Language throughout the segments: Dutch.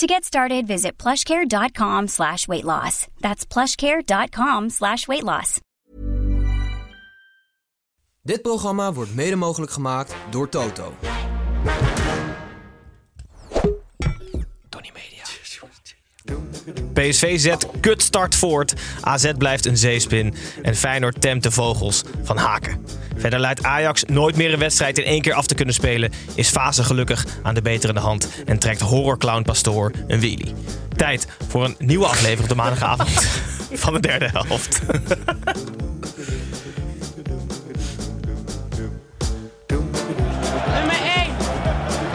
To get started, visit plushcare.com slash weight loss. That's plushcare.com slash weight loss. Dit programma wordt mede mogelijk gemaakt door Toto. PSV zet kutstart voort. AZ blijft een zeespin. En Feyenoord temt de vogels van Haken. Verder leidt Ajax nooit meer een wedstrijd in één keer af te kunnen spelen. Is Fase gelukkig aan de beterende hand. En trekt horrorclown Pastoor een wheelie. Tijd voor een nieuwe aflevering op de maandagavond van de derde helft. Nummer 1!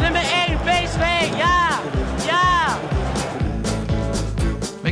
Nummer 1, PSV! Ja!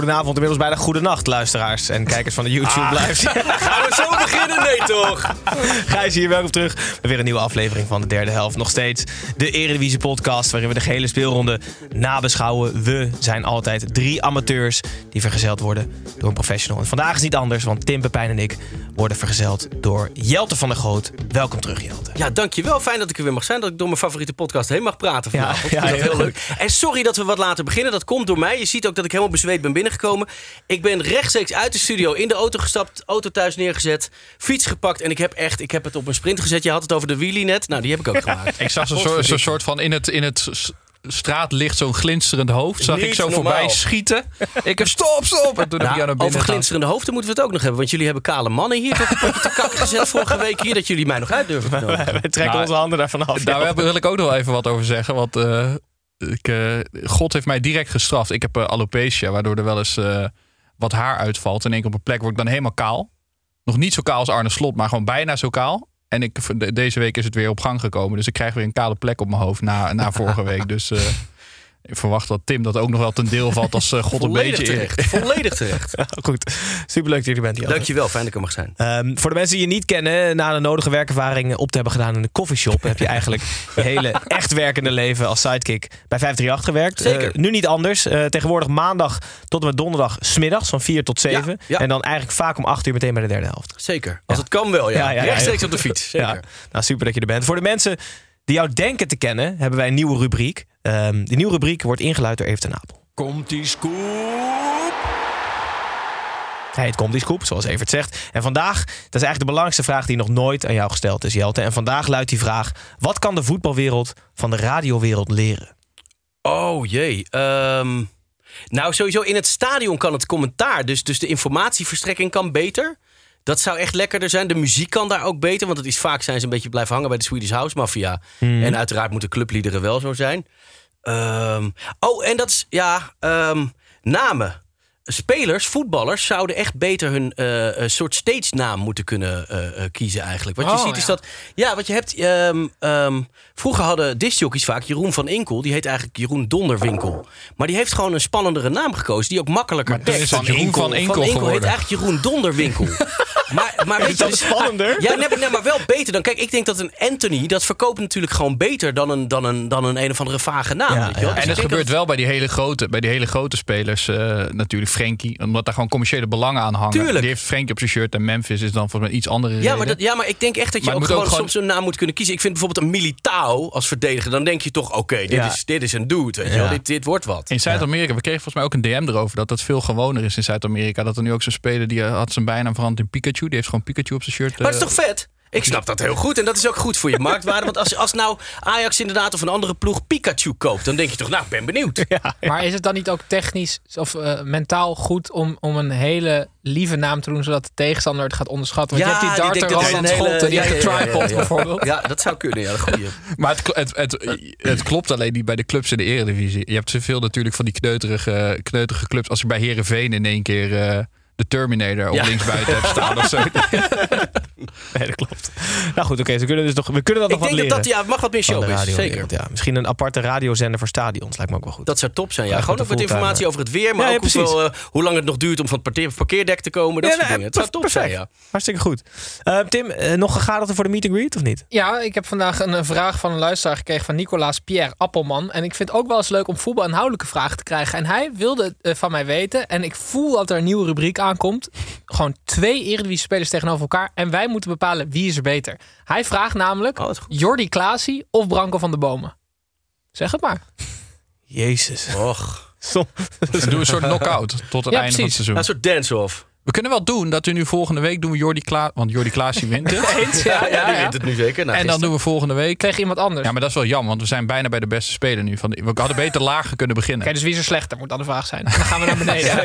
Goedenavond, inmiddels bijna goedenacht, luisteraars en kijkers van de YouTube Ah. Live. Gaan we zo beginnen? Nee, toch? Gijs hier, welkom terug. Weer een nieuwe aflevering van de derde helft. Nog steeds de Eredivisie podcast, waarin we de gehele speelronde nabeschouwen. We zijn altijd drie amateurs die vergezeld worden door een professional. En vandaag is het niet anders, want Tim, Pepijn en ik worden vergezeld door Jelte van der Goot. Welkom terug, Jelte. Ja, dankjewel. Fijn dat ik er weer mag zijn. Dat ik door mijn favoriete podcast heen mag praten vanavond. ja, heel leuk. En sorry dat we wat later beginnen. Dat komt door mij. Je ziet ook dat ik helemaal bezweet ben binnengekomen. Ik ben rechtstreeks uit de studio in de auto gestapt. Auto thuis neergezet. Fiets gepakt. En ik heb echt, ik heb het op een sprint gezet. Je had het over de wheelie net. Nou, die heb ik ook gemaakt. Ik zag zo'n soort, zo'n soort van in het, in het straatlicht zo'n glinsterend hoofd. Zag ik zo normaal. voorbij schieten. Ik heb stop, stop. En toen heb ik jou naar Nou, over glinsterende hoofden moeten we het ook nog hebben. Want jullie hebben kale mannen hier een te kakken gezet vorige week hier. Dat jullie mij nog uit durven te trekken Nou, onze handen daarvan af. Daar wil ik ook nog wel even wat over zeggen. Want eh, ik, eh, God heeft mij direct gestraft. Ik heb eh, alopecia, waardoor er wel eens eh, wat haar uitvalt. In één keer op een plek word ik dan helemaal kaal. Nog niet zo kaal als Arne Slot, maar gewoon bijna zo kaal. En ik, de- deze week is het weer op gang gekomen. Dus ik krijg weer een kale plek op mijn hoofd na, na vorige week. Dus ik verwacht dat Tim dat ook nog wel ten deel valt als eh, God een beetje... terecht. Volledig terecht. Goed, superleuk dat jullie bent, Jelte. Dankjewel. Fijn dat ik er mag zijn. Ehm, voor de mensen die je niet kennen, na de nodige werkervaring op te hebben gedaan in de coffeeshop, heb je eigenlijk je hele echt werkende leven als sidekick bij 538 gewerkt. Zeker. Eh, nu niet anders. Eh, tegenwoordig maandag tot en met donderdag smiddags van 4 tot 7. ja. En dan eigenlijk vaak om 8 uur meteen bij de derde helft. Zeker. Als het kan wel, ja. Ja, ja, ja, Rechtstreeks ja. op de fiets. Zeker. Ja, nou, super dat je er bent. Voor de mensen die jou denken te kennen, hebben wij een nieuwe rubriek. Ehm die nieuwe rubriek wordt ingeluid door Evert ten Apel. Komt die scoop? Hij heet Komt die Scoop, zoals Evert zegt. En vandaag, dat is eigenlijk de belangrijkste vraag die nog nooit aan jou gesteld is, Jelte. En vandaag luidt die vraag: wat kan de voetbalwereld van de radiowereld leren? Oh jee. Ehm, nou, sowieso in het stadion kan het commentaar. Dus, dus de informatieverstrekking kan beter. Dat zou echt lekkerder zijn. De muziek kan daar ook beter. Want het is vaak zijn ze een beetje blijven hangen bij de Swedish House Mafia. En uiteraard moeten clubliederen wel zo zijn. Ehm, oh, en dat is, ja, ehm, namen. Spelers, voetballers zouden echt beter hun eh, eh, soort stage naam moeten kunnen eh, kiezen eigenlijk. Wat je Oh, ziet is dat... Ja, wat je hebt... ehm, ehm, vroeger hadden discjockeys vaak Jeroen van Inkel. Die heet eigenlijk Jeroen Donderwinkel. Maar die heeft gewoon een spannendere naam gekozen. Die ook makkelijker Maar is het Jeroen van Enkel heet geworden. eigenlijk Jeroen Donderwinkel. maar, maar weet je, dat dus- spannender? Ja, nee, maar- nee, maar wel beter dan... Kijk, ik denk dat een Anthony... dat verkoopt natuurlijk gewoon beter dan een, dan een, dan een, een of andere vage naam. Ja, weet je wel? ja. Dus En denk gebeurt dat- wel bij die hele grote, bij die hele grote spelers. eh, natuurlijk Frenkie. Omdat daar gewoon commerciële belangen aan hangen. Tuurlijk. Die heeft Frenkie op zijn shirt. En Memphis is dan volgens mij iets andere Ja reden. maar, dat, ja, maar ik denk echt dat je ook gewoon, ook gewoon- soms een naam moet kunnen kiezen. Ik vind bijvoorbeeld een Militao als verdediger. Dan denk je toch, oké, dit, Ja. is, dit is een dude. Weet je wel? Dit, dit wordt wat. In Zuid-Amerika, we kregen volgens mij ook een DM erover dat dat veel gewoner is in Zuid-Amerika. Dat er nu ook zo'n speler die had zijn bijnaam veranderd in Pikachu. Die heeft gewoon Pikachu op zijn shirt. Maar het is eh, toch vet? Ik snap dat heel goed. En dat is ook goed voor je marktwaarde. Want als, als nou Ajax inderdaad of een andere ploeg Pikachu koopt... dan denk je toch, nou, ik ben benieuwd. Maar is het dan niet ook technisch of eh, mentaal goed om, om een hele lieve naam te doen... zodat de tegenstander het gaat onderschatten? Want je hebt die darter Roland Scholte, die ja, heeft ja, tripod ja. bijvoorbeeld. Ja, dat zou kunnen. Ja, dat goeie. Maar het, het, het klopt alleen niet bij de clubs in de eredivisie. Je hebt zoveel natuurlijk van die kneuterige, kneuterige clubs. Als je bij Herenveen in één keer eh, de Terminator op Ja. linksbuiten hebt staan of zo. Nee, dat klopt. Nou goed, oké, we kunnen dus nog, we kunnen dat Ik nog wat denk dat leren. dat ja, mag wat meer showbiz. radiowereld, Zeker. Ja, misschien een aparte radiozender voor stadions lijkt me ook wel goed. Dat zou top zijn. Ja. Ja, Gewoon ook met de informatie over het weer, maar Ja, ja, ook hoeveel, precies. eh, hoe lang het nog duurt om van het parkeer- parkeerdek te komen. Dat Ja, soort dingen. Het zou top perfect. zijn, ja. Hartstikke goed. Eh, Tim, eh, nog gegadigd voor de meet and greet of niet? Ja, ik heb vandaag een, vraag van een luisteraar gekregen van Nicolaas Pierre Appelman. En ik vind het ook wel eens leuk om voetbalinhoudelijke vragen te krijgen. En hij wilde van mij weten. En ik voel dat er een nieuwe rubriek aankomt. Gewoon twee Eredivisie-spelers tegenover elkaar. En wij moeten bepalen wie is er beter. Hij vraagt namelijk Oh. Jordi Klaasie of Branko van de Bomen. Zeg het maar. Jezus. Och. Doe een soort knock-out tot het Ja, einde van het seizoen. Een soort dance-off. We kunnen wel doen dat we nu volgende week doen we Jordi Klaas. Want Jordi Klaasje wint het. Eens? Ja, ja, wint het nu zeker. Nou, En dan doen we volgende week. Kreeg iemand anders. Ja, maar dat is wel jammer, want we zijn bijna bij de beste speler nu. Van, we hadden beter lager kunnen beginnen. Oké, dus wie is er slechter? Moet dan de vraag zijn. Dan gaan we naar beneden.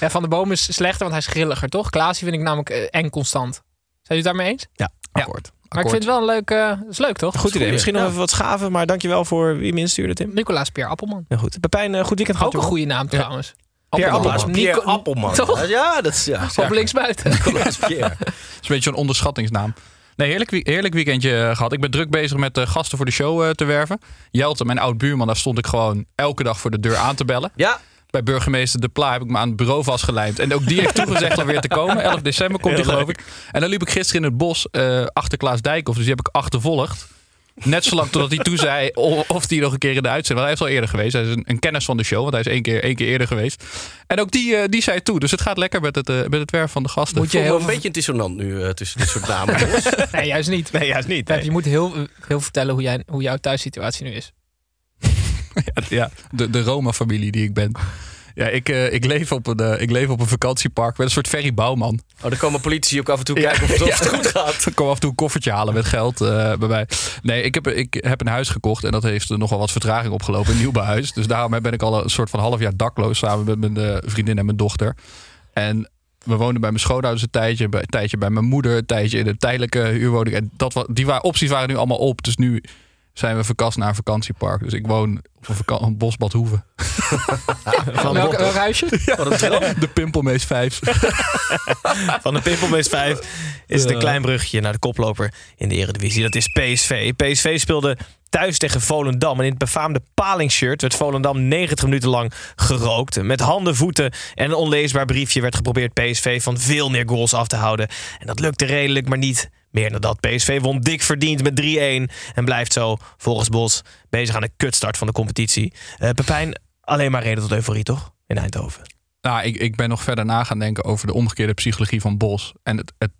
ja, van de Bomen is slechter, want hij is grilliger, toch? Klaasie vind ik namelijk eh, eng constant. Zijn jullie het daarmee eens? Ja, akkoord. Maar ik vind het wel een leuk... eh is leuk, toch? Goed idee. Misschien nog even wat schaven, maar dankjewel voor wie me instuurde, Tim. Nicolaas Pierre Appelman. Ja, goed. Pepijn, eh, goed weekend Ook een goede naam trouwens. Pierre Appelman. Pierre Appelman. Toch? Ja, dat is... Ja, Op linksbuiten. Nicolas Pierre. Dat is een beetje een onderschattingsnaam. Nee, heerlijk, heerlijk weekendje eh, gehad. Ik ben druk bezig met eh, gasten voor de show eh, te werven. Jelte, mijn oud buurman, daar stond ik gewoon elke dag voor de deur aan te bellen. Ja, Bij burgemeester De Pla heb ik me aan het bureau vastgelijmd. En ook die heeft toegezegd om weer te komen. 11 december komt hij geloof ik. En dan liep ik gisteren in het bos achter Klaas Dijkhoff. Dus die heb ik achtervolgd. Net zolang totdat hij toe zei of hij nog een keer in de uitzending... Want hij is al eerder geweest. Hij is een, een kennis van de show. Want hij is één keer, één keer eerder geweest. En ook die, eh, die zei toe. Dus het gaat lekker met het, eh, met het werven van de gasten. Moet je heel een beetje dissonant nu eh, tussen dit soort namen. jongens. Nee, juist niet. Nee, juist niet. Je moet heel, heel vertellen hoe, jij, hoe jouw thuissituatie nu is. Ja, de, de Roma-familie die ik ben. Ja, ik, eh, ik, leef op een, eh, ik leef op een vakantiepark met een soort Ferry Bouwman. Oh, dan komen politici ook af en toe kijken of het, of het goed gaat. Ik kom af en toe een koffertje halen met geld eh, bij mij. Nee, ik heb, ik heb een huis gekocht en dat heeft nogal wat vertraging opgelopen. Een nieuwbouwhuis. Dus daarom ben ik al een soort van half jaar dakloos samen met mijn vriendin en mijn dochter. En we woonden bij mijn schoonouders een tijdje, bij, een tijdje bij mijn moeder, een tijdje in een tijdelijke huurwoning. En dat, die waren, opties waren nu allemaal op. Dus nu zijn we verkast naar een vakantiepark. Dus ik woon op een, een bosbad Hoeve. Van, Welk, huisje? De Pimpelmees 5. van de Pimpelmees 5 is het een klein bruggetje naar de koploper in de Eredivisie. Dat is PSV. PSV speelde thuis tegen Volendam. En in het befaamde palingshirt werd Volendam 90 minuten lang gerookt. Met handen, voeten en een onleesbaar briefje werd geprobeerd PSV van veel meer goals af te houden. En dat lukte redelijk, maar niet meer dan dat. PSV won dik verdiend met 3-1 en blijft zo volgens Bos bezig aan de kutstart van de competitie. Eh Pepijn, alleen maar reden tot euforie toch? In Eindhoven. Nou, ik, ik ben nog verder na gaan denken over de omgekeerde psychologie van Bos. En het, het,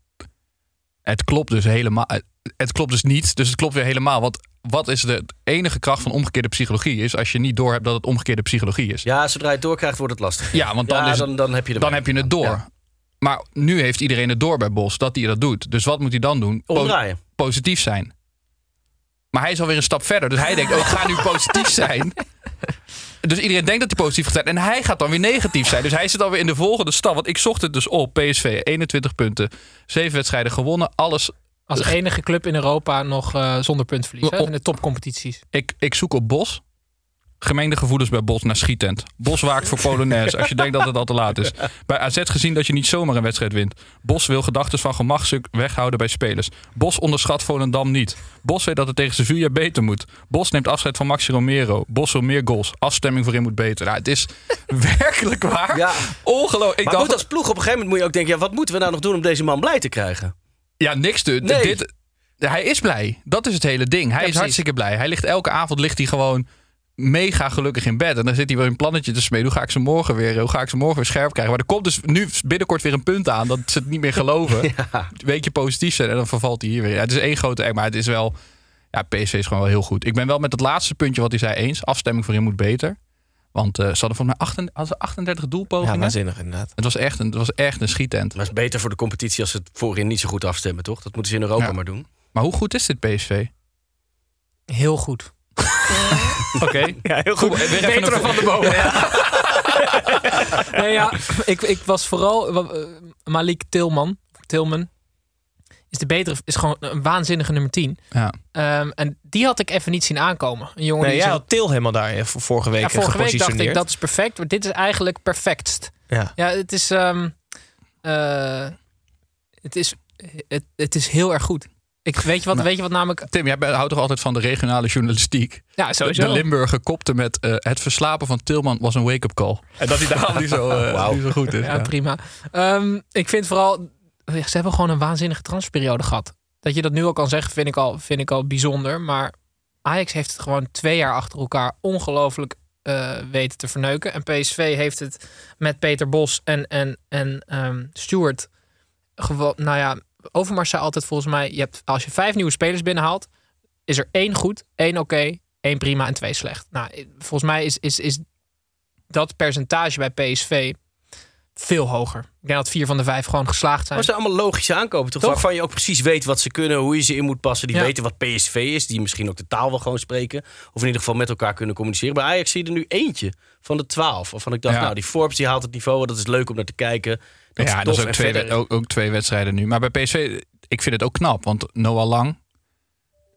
het klopt dus helemaal. Het, het klopt dus niet, dus het klopt weer helemaal. Want wat is de enige kracht van omgekeerde psychologie? Is als je niet doorhebt dat het omgekeerde psychologie is. Ja, zodra je het doorkrijgt, wordt het lastig. Ja, want dan, Ja, is, dan, dan heb je dan heb je het door. Ja. Maar nu heeft iedereen het door bij Bos dat hij dat doet. Dus wat moet hij dan doen? Po- Omdraaien. positief zijn. Maar hij is alweer een stap verder. Dus hij denkt, oh, ik ga nu positief zijn. Dus iedereen denkt dat hij positief gaat zijn. En hij gaat dan weer negatief zijn. Dus hij zit alweer in de volgende stap. Want ik zocht het dus op. PSV, 21 punten. 7 wedstrijden gewonnen. Alles. Als enige club in Europa nog eh, zonder puntverlies. Hè? Op- In de topcompetities. Ik, ik zoek op Bos. Gemengde gevoelens bij Bos naar schietent. Bos waakt voor Polonaise als je denkt dat het al te laat is. Bij AZ gezien dat je niet zomaar een wedstrijd wint. Bos wil gedachten van gemachtsstuk weghouden bij spelers. Bos onderschat Volendam niet. Bos weet dat het tegen Sevilla beter moet. Bos neemt afscheid van Maxi Romero. Bos wil meer goals. Afstemming voor hem moet beter. Nou, het is werkelijk waar. Ja. Ongelooflijk. Ik Maar dacht, goed, als ploeg op een gegeven moment moet je ook denken... Ja, wat moeten we nou nog doen om deze man blij te krijgen? Ja, niks te. Nee. Dit, hij is blij. Dat is het hele ding. Hij is precies. hartstikke blij. Hij ligt elke avond ligt hij gewoon mega gelukkig in bed. En dan zit hij weer een plannetje te smeden. Hoe ga ik ze morgen weer, hoe ga ik ze morgen weer scherp krijgen? Maar er komt dus nu binnenkort weer een punt aan dat ze het niet meer geloven. Weet je positief zijn en dan vervalt hij hier weer. Ja, het is één grote eng, maar het is wel. Ja, PSV is gewoon wel heel goed. Ik ben wel met het laatste puntje wat hij zei eens. Afstemming voor hem moet beter. Want eh, ze hadden volgens mij 38, hadden ze 38 Ja, doelpogingen. waanzinnig inderdaad. het, was echt een, het was echt een schietent. Maar het is beter voor de competitie als ze het voorin niet zo goed afstemmen, toch? Dat moeten ze in Europa Ja. maar doen. Maar hoe goed is dit PSV? Heel goed. Oké. Ja, heel goed. Beter van de bomen. nee, ja, ik, ik was vooral eh, Malik Tilman. Tilman is de betere, is gewoon een waanzinnige nummer 10. Ja. Ehm, en die had ik even niet zien aankomen. Een jongen Nee, die jij zo- had Til helemaal daar eh, vorige week ja, vorige week dacht ik dat is perfect, maar dit is eigenlijk perfectst. Ja. Ja, het is, ehm, eh, het is, het, het is heel erg goed. Ik, weet, je wat, Maar- weet je wat namelijk... Tim, jij houdt toch altijd van de regionale journalistiek? Ja, De sowieso. Limburger kopte met eh, het verslapen van Tilman was een wake-up call. En dat hij daarom niet zo, eh, niet zo goed is. Ja, Ja. prima. Ehm, ik vind vooral, ze hebben gewoon een waanzinnige transferperiode gehad. Dat je dat nu al kan zeggen, vind ik al, vind ik al bijzonder. Maar Ajax heeft het gewoon twee jaar achter elkaar ongelooflijk eh, weten te verneuken. En PSV heeft het met Peter Bos en, en, en ehm Stuart gewoon, nou ja, Overmars zei altijd volgens mij, je hebt, als je vijf nieuwe spelers binnenhaalt, is er één goed, één oké, één prima en twee slecht. Nou, volgens mij is, is, is dat percentage bij PSV veel hoger. Ik denk dat vier van de vijf gewoon geslaagd zijn. Maar het zijn allemaal logische aankopen, toch? Toch? Waarvan je ook precies weet wat ze kunnen, hoe je ze in moet passen. Die Ja. weten wat PSV is, die misschien ook de taal wel gewoon spreken. Of in ieder geval met elkaar kunnen communiceren. Bij Ajax zie je er nu eentje van de twaalf. Waarvan ik dacht, Ja. nou, die Forbes die haalt het niveau. Dat is leuk om naar te kijken. Dat ja, dat is ook twee, verder- ook, ook twee wedstrijden nu. Maar bij PSV, ik vind het ook knap. Want Noah Lang,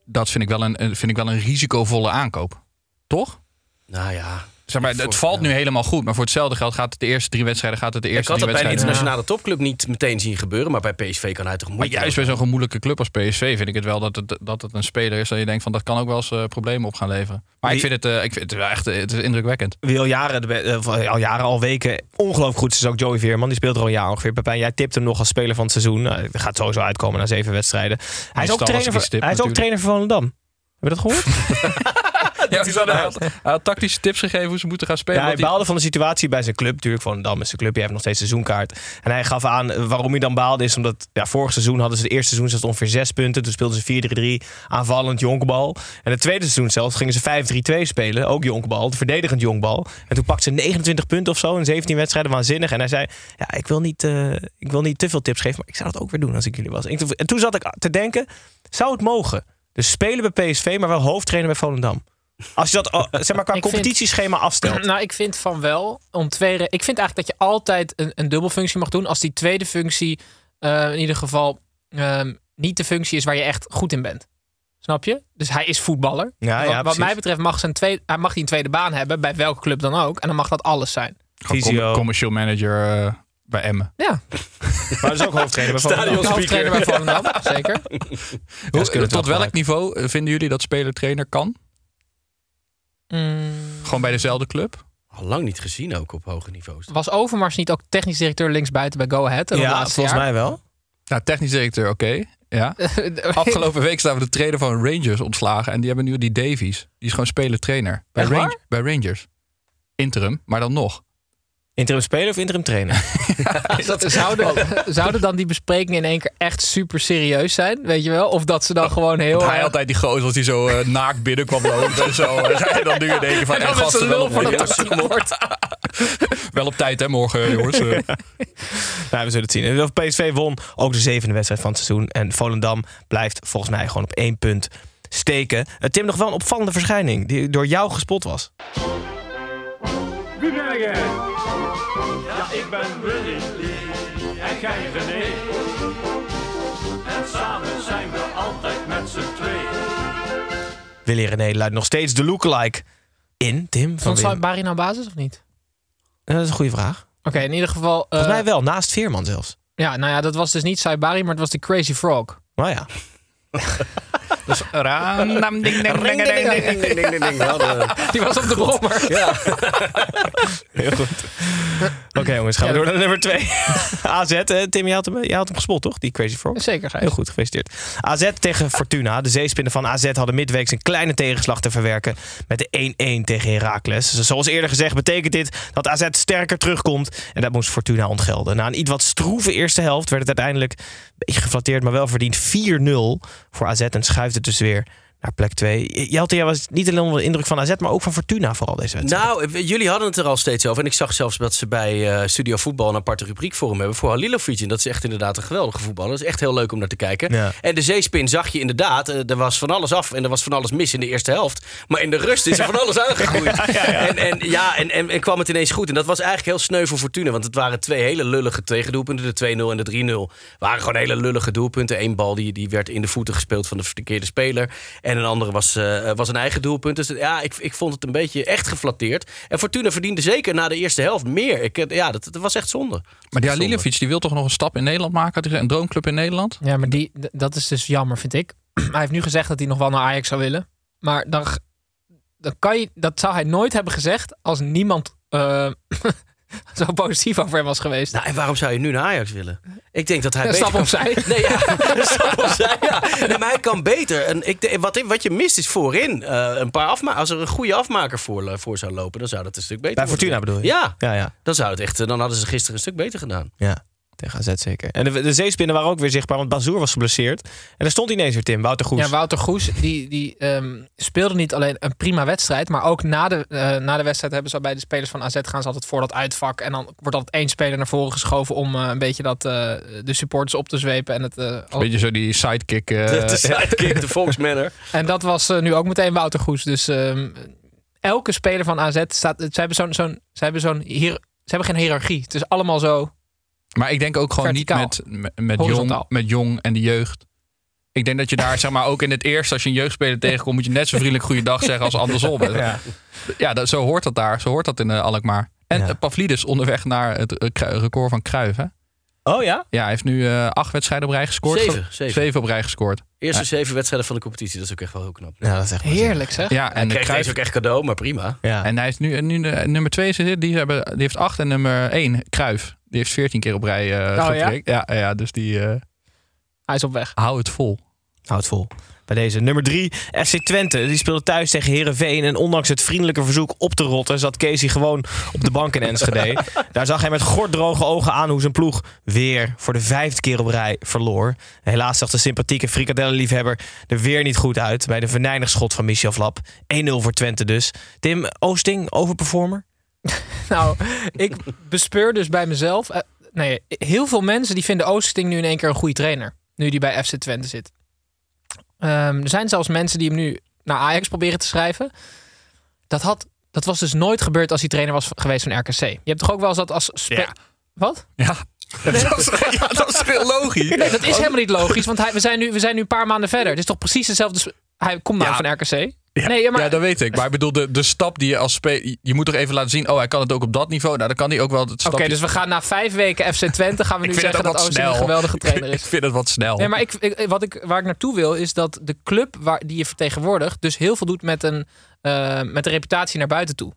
dat vind ik wel een, vind ik wel een risicovolle aankoop. Toch? Nou ja. Zeg maar, het valt nu helemaal goed. Maar voor hetzelfde geld gaat het de eerste drie wedstrijden... Gaat het de Ik eerste had dat bij een internationale topclub niet meteen zien gebeuren. Maar bij PSV kan hij toch Maar moeite juist bij zo'n gemoedelijke club als PSV vind ik het wel dat het, dat het een speler is dat je denkt van dat kan ook wel eens eh, problemen op gaan leveren. Maar ik vind het, eh, ik vind het wel echt het is indrukwekkend. Wie al jaren, de eh, al jaren, al weken ongelooflijk goed is, is ook Joey Veerman. Die speelt er al een jaar ongeveer. Pepijn, jij tipt hem nog als speler van het seizoen. Hij gaat sowieso uitkomen na zeven wedstrijden. Hij is ook trainer, ik van, hij is ook trainer van Volendam. Heb je dat gehoord? Ja, hij, had, hij had tactische tips gegeven hoe ze moeten gaan spelen. Ja, hij die- baalde van de situatie bij zijn club. Natuurlijk, Volendam is zijn club. Je heeft nog steeds seizoenkaart. En hij gaf aan eh, waarom hij dan baalde. Is omdat ja, vorig seizoen hadden ze het eerste seizoen zelfs ongeveer zes punten. Toen speelden ze 4-3-3 aanvallend jonkbal. En het tweede seizoen zelfs gingen ze 5-3-2 spelen. Ook jonkbal, verdedigend jonkbal. En toen pakte ze 29 punten of zo in 17 wedstrijden. Waanzinnig. En hij zei, ja, ik wil niet, eh, ik wil niet te veel tips geven. Maar ik zou dat ook weer doen als ik jullie was. En toen zat ik te denken, zou het mogen? Dus spelen bij PSV, maar wel hoofdtrainer bij Volendam. Als je dat oh, zeg maar, qua Ik vind- competitieschema afstelt. Nou, ik vind van wel. Om twee ik vind eigenlijk dat je altijd een, een dubbelfunctie mag doen. Als die tweede functie eh, in ieder geval ehm, niet de functie is waar je echt goed in bent. Snap je? Dus hij is voetballer. Ja, wat, ja, wat mij betreft mag, zijn tweede, hij mag hij een tweede baan hebben. Bij welke club dan ook. En dan mag dat alles zijn. gewoon commercial manager eh, bij Emmen. Ja, Maar dat is ook hoofdtrainer bij Volendam. Hoofdtrainer bij Volendam. Zeker. Hoe- tot welk niveau vinden jullie dat speler-trainer kan? Mm, Gewoon bij dezelfde club? Al lang niet gezien ook op hoge niveaus. was Overmars niet ook technisch directeur linksbuiten bij Go Ahead? Ja, volgens mij wel. Nou, technisch directeur, oké. Ja. Afgelopen week staan we de trainer van Rangers ontslagen. En die hebben nu die Davies. Die is gewoon speler-trainer. Bij, Echt Rang- waar? bij Rangers. Interim, maar dan nog. Interim speler of interim trainer? Zouden, zouden dan die besprekingen in één keer echt super serieus zijn? Weet je wel? Of dat ze dan gewoon heel. hij altijd die gozer als hij zo eh, naakt binnenkwam lopen en zo. En dan nu in één keer van, En met gasten wel op, wel op tijd hè morgen jongens. Eh, nou, we zullen het zien. Of PSV won ook de zevende wedstrijd van het seizoen. En Volendam blijft volgens mij gewoon op één punt steken. Uh, Tim, nog wel een opvallende verschijning die door jou gespot was. Wie ben jij? Ja, ik ben Willy. En jij René. En samen zijn we altijd met z'n tweeën. Willy René luidt nog steeds de lookalike in, Tim. Van Stond. Barry nou basis of niet? Eh, dat is een goede vraag. Oké, in ieder geval. eh, Volgens mij wel, naast Veerman zelfs. Ja, nou ja, dat was dus niet Saibari, maar het was de Crazy Frog. Nou ja. dus raam, nam, ding, ding, ding, ding, ding, ding. Die was op de brommer. Heel goed. Oké jongens, gaan we Ja, door naar nummer twee. AZ, Tim, je had, hem, je had hem gespot toch? Die Crazy Frog? Zeker. Heel goed, gefeliciteerd. AZ tegen Fortuna. De zeespinnen van AZ hadden midweeks een kleine tegenslag te verwerken met de 1-1 tegen Heracles. Zoals eerder gezegd betekent dit dat AZ sterker terugkomt en dat moest Fortuna ontgelden. Na een iets wat stroeve eerste helft werd het uiteindelijk een beetje geflatteerd, maar wel verdiend 4-0 voor AZ en schuift het dus weer naar plek 2. Jelte, jij was niet alleen onder de indruk van AZ, maar ook van Fortuna vooral deze wedstrijd. Nou, jullie hadden het er al steeds over. En ik zag zelfs dat ze bij eh, Studio Voetbal een aparte rubriek voor hem hebben. Voor Halilovic. En dat is echt inderdaad een geweldige voetballer. Dat is echt heel leuk om naar te kijken. Ja. En de zeespin zag je inderdaad. eh, er was van alles af en er was van alles mis in de eerste helft. Maar in de rust is er van alles aangegroeid. En, en, ja, en, en, en kwam het ineens goed. En dat was eigenlijk heel sneu voor Fortuna. Want het waren twee hele lullige tegendoelpunten. De 2-0 en de 3-0 waren gewoon hele lullige doelpunten. Eén bal die, die werd in de voeten gespeeld van de verkeerde speler. En een andere was, eh, was een eigen doelpunt. Dus ja, ik, ik vond het een beetje echt geflatteerd. En Fortuna verdiende zeker na de eerste helft meer. Ik, eh, ja, dat, dat was echt zonde. Maar die Zonde. Halilovic die wil toch nog een stap in Nederland maken? Een droomclub in Nederland? Ja, maar die, dat is dus jammer, vind ik. hij heeft nu gezegd dat hij nog wel naar Ajax zou willen. Maar dan, dan kan je, dat zou hij nooit hebben gezegd als niemand eh, zo positief over hem was geweest. Nou, en waarom zou je nu naar Ajax willen? Ik denk dat hij Een beter stap kan- opzij. Nee, ja, een stap opzij, ja. Nee, maar hij kan beter. En ik, de- wat, wat je mist is voorin eh, een paar afma Als er een goede afmaker voor, voor zou lopen, dan zou dat een stuk beter Bij worden. Fortuna bedoel je? Ja, Ja, ja. dan zou het echt. eh, Dan hadden ze gisteren een stuk beter gedaan. Ja, tegen AZ zeker. En de, de zeespinnen waren ook weer zichtbaar, want Bazoer was geblesseerd. En daar stond ineens weer Tim, Wouter Goes. Ja, Wouter Goes die, die ehm, speelde niet alleen een prima wedstrijd, maar ook na de, eh, na de wedstrijd hebben ze bij de spelers van AZ gaan ze altijd voor dat uitvak. En dan wordt altijd één speler naar voren geschoven om eh, een beetje dat, eh, de supporters op te zwepen. En, het, eh, al- Beetje zo die sidekick. eh, de de sidekick, de volksmanner. en dat was nu ook meteen Wouter Goes. Dus ehm, elke speler van AZ staat. Ze hebben zo'n. zo'n ze hebben zo'n hier, ze hebben geen hiërarchie. Het is allemaal zo. Maar ik denk ook gewoon Verticaal. niet met, met, met, jong, met jong en de jeugd. Ik denk dat je daar, zeg maar, ook in het eerst, als je een jeugdspeler tegenkomt, moet je net zo vriendelijk goeiedag zeggen als andersom. Ja, Ja. dat, zo hoort dat daar. Zo hoort dat in eh, Alkmaar. En Ja. eh, Pavlidis onderweg naar het eh, record van Cruijff. Hè? Oh ja? Ja, hij heeft nu acht wedstrijden op rij gescoord. Zeven, zeven. Zeven op rij gescoord. Eerste zeven wedstrijden van de competitie, dat is ook echt wel heel knap. Ja, dat is echt Heerlijk zeg. Ja, En kreeg Cruijff, deze ook echt cadeau, maar prima. Ja. en hij is nu, nu de, nummer twee, zit, die, hebben, die heeft acht en nummer één, Cruijff. Die heeft veertien keer op rij eh Oh, ja? Ja? Ja, dus die eh Hij is op weg. hou het vol. Houd vol. Bij deze nummer 3, FC Twente. Die speelde thuis tegen Herenveen. En ondanks het vriendelijke verzoek op te rotten, zat Casey gewoon op de bank in Enschede. Daar zag hij met gorddroge ogen aan hoe zijn ploeg weer voor de vijfde keer op rij verloor. Helaas zag de sympathieke frikadellenliefhebber er weer niet goed uit bij de venijnig schot van Michel Flap. 1-0 voor Twente dus. Tim Oosting, overperformer? Nou, ik bespeur dus bij mezelf. eh, nee, heel veel mensen die vinden Oosting nu in één keer een goede trainer. Nu die bij FC Twente zit. Ehm, er zijn zelfs mensen die hem nu naar Ajax proberen te schrijven. Dat, had, dat was dus nooit gebeurd als hij trainer was geweest van RKC. Je hebt toch ook wel eens dat als... Ja. Wat? Ja. Dat is, ja, dat is heel logisch. Nee, dat is helemaal niet logisch, want hij, we, zijn nu, we zijn nu een paar maanden verder. Het is toch precies hetzelfde... Hij komt nou Ja. van RKC. Ja, Nee, ja, maar- ja, dat weet ik. Maar ik bedoel, de, de stap die je als speler... Je moet toch even laten zien, oh, hij kan het ook op dat niveau. Nou, dan kan hij ook wel het Oké, stapje... dus we gaan na vijf weken FC Twente... gaan we nu ik zeggen dat Oosting snel. een geweldige trainer Ik is. vind het wat snel. Nee, maar ik, ik- wat ik, waar ik naartoe wil is dat de club waar, die je vertegenwoordigt... dus heel veel doet met een, eh, met een reputatie naar buiten toe.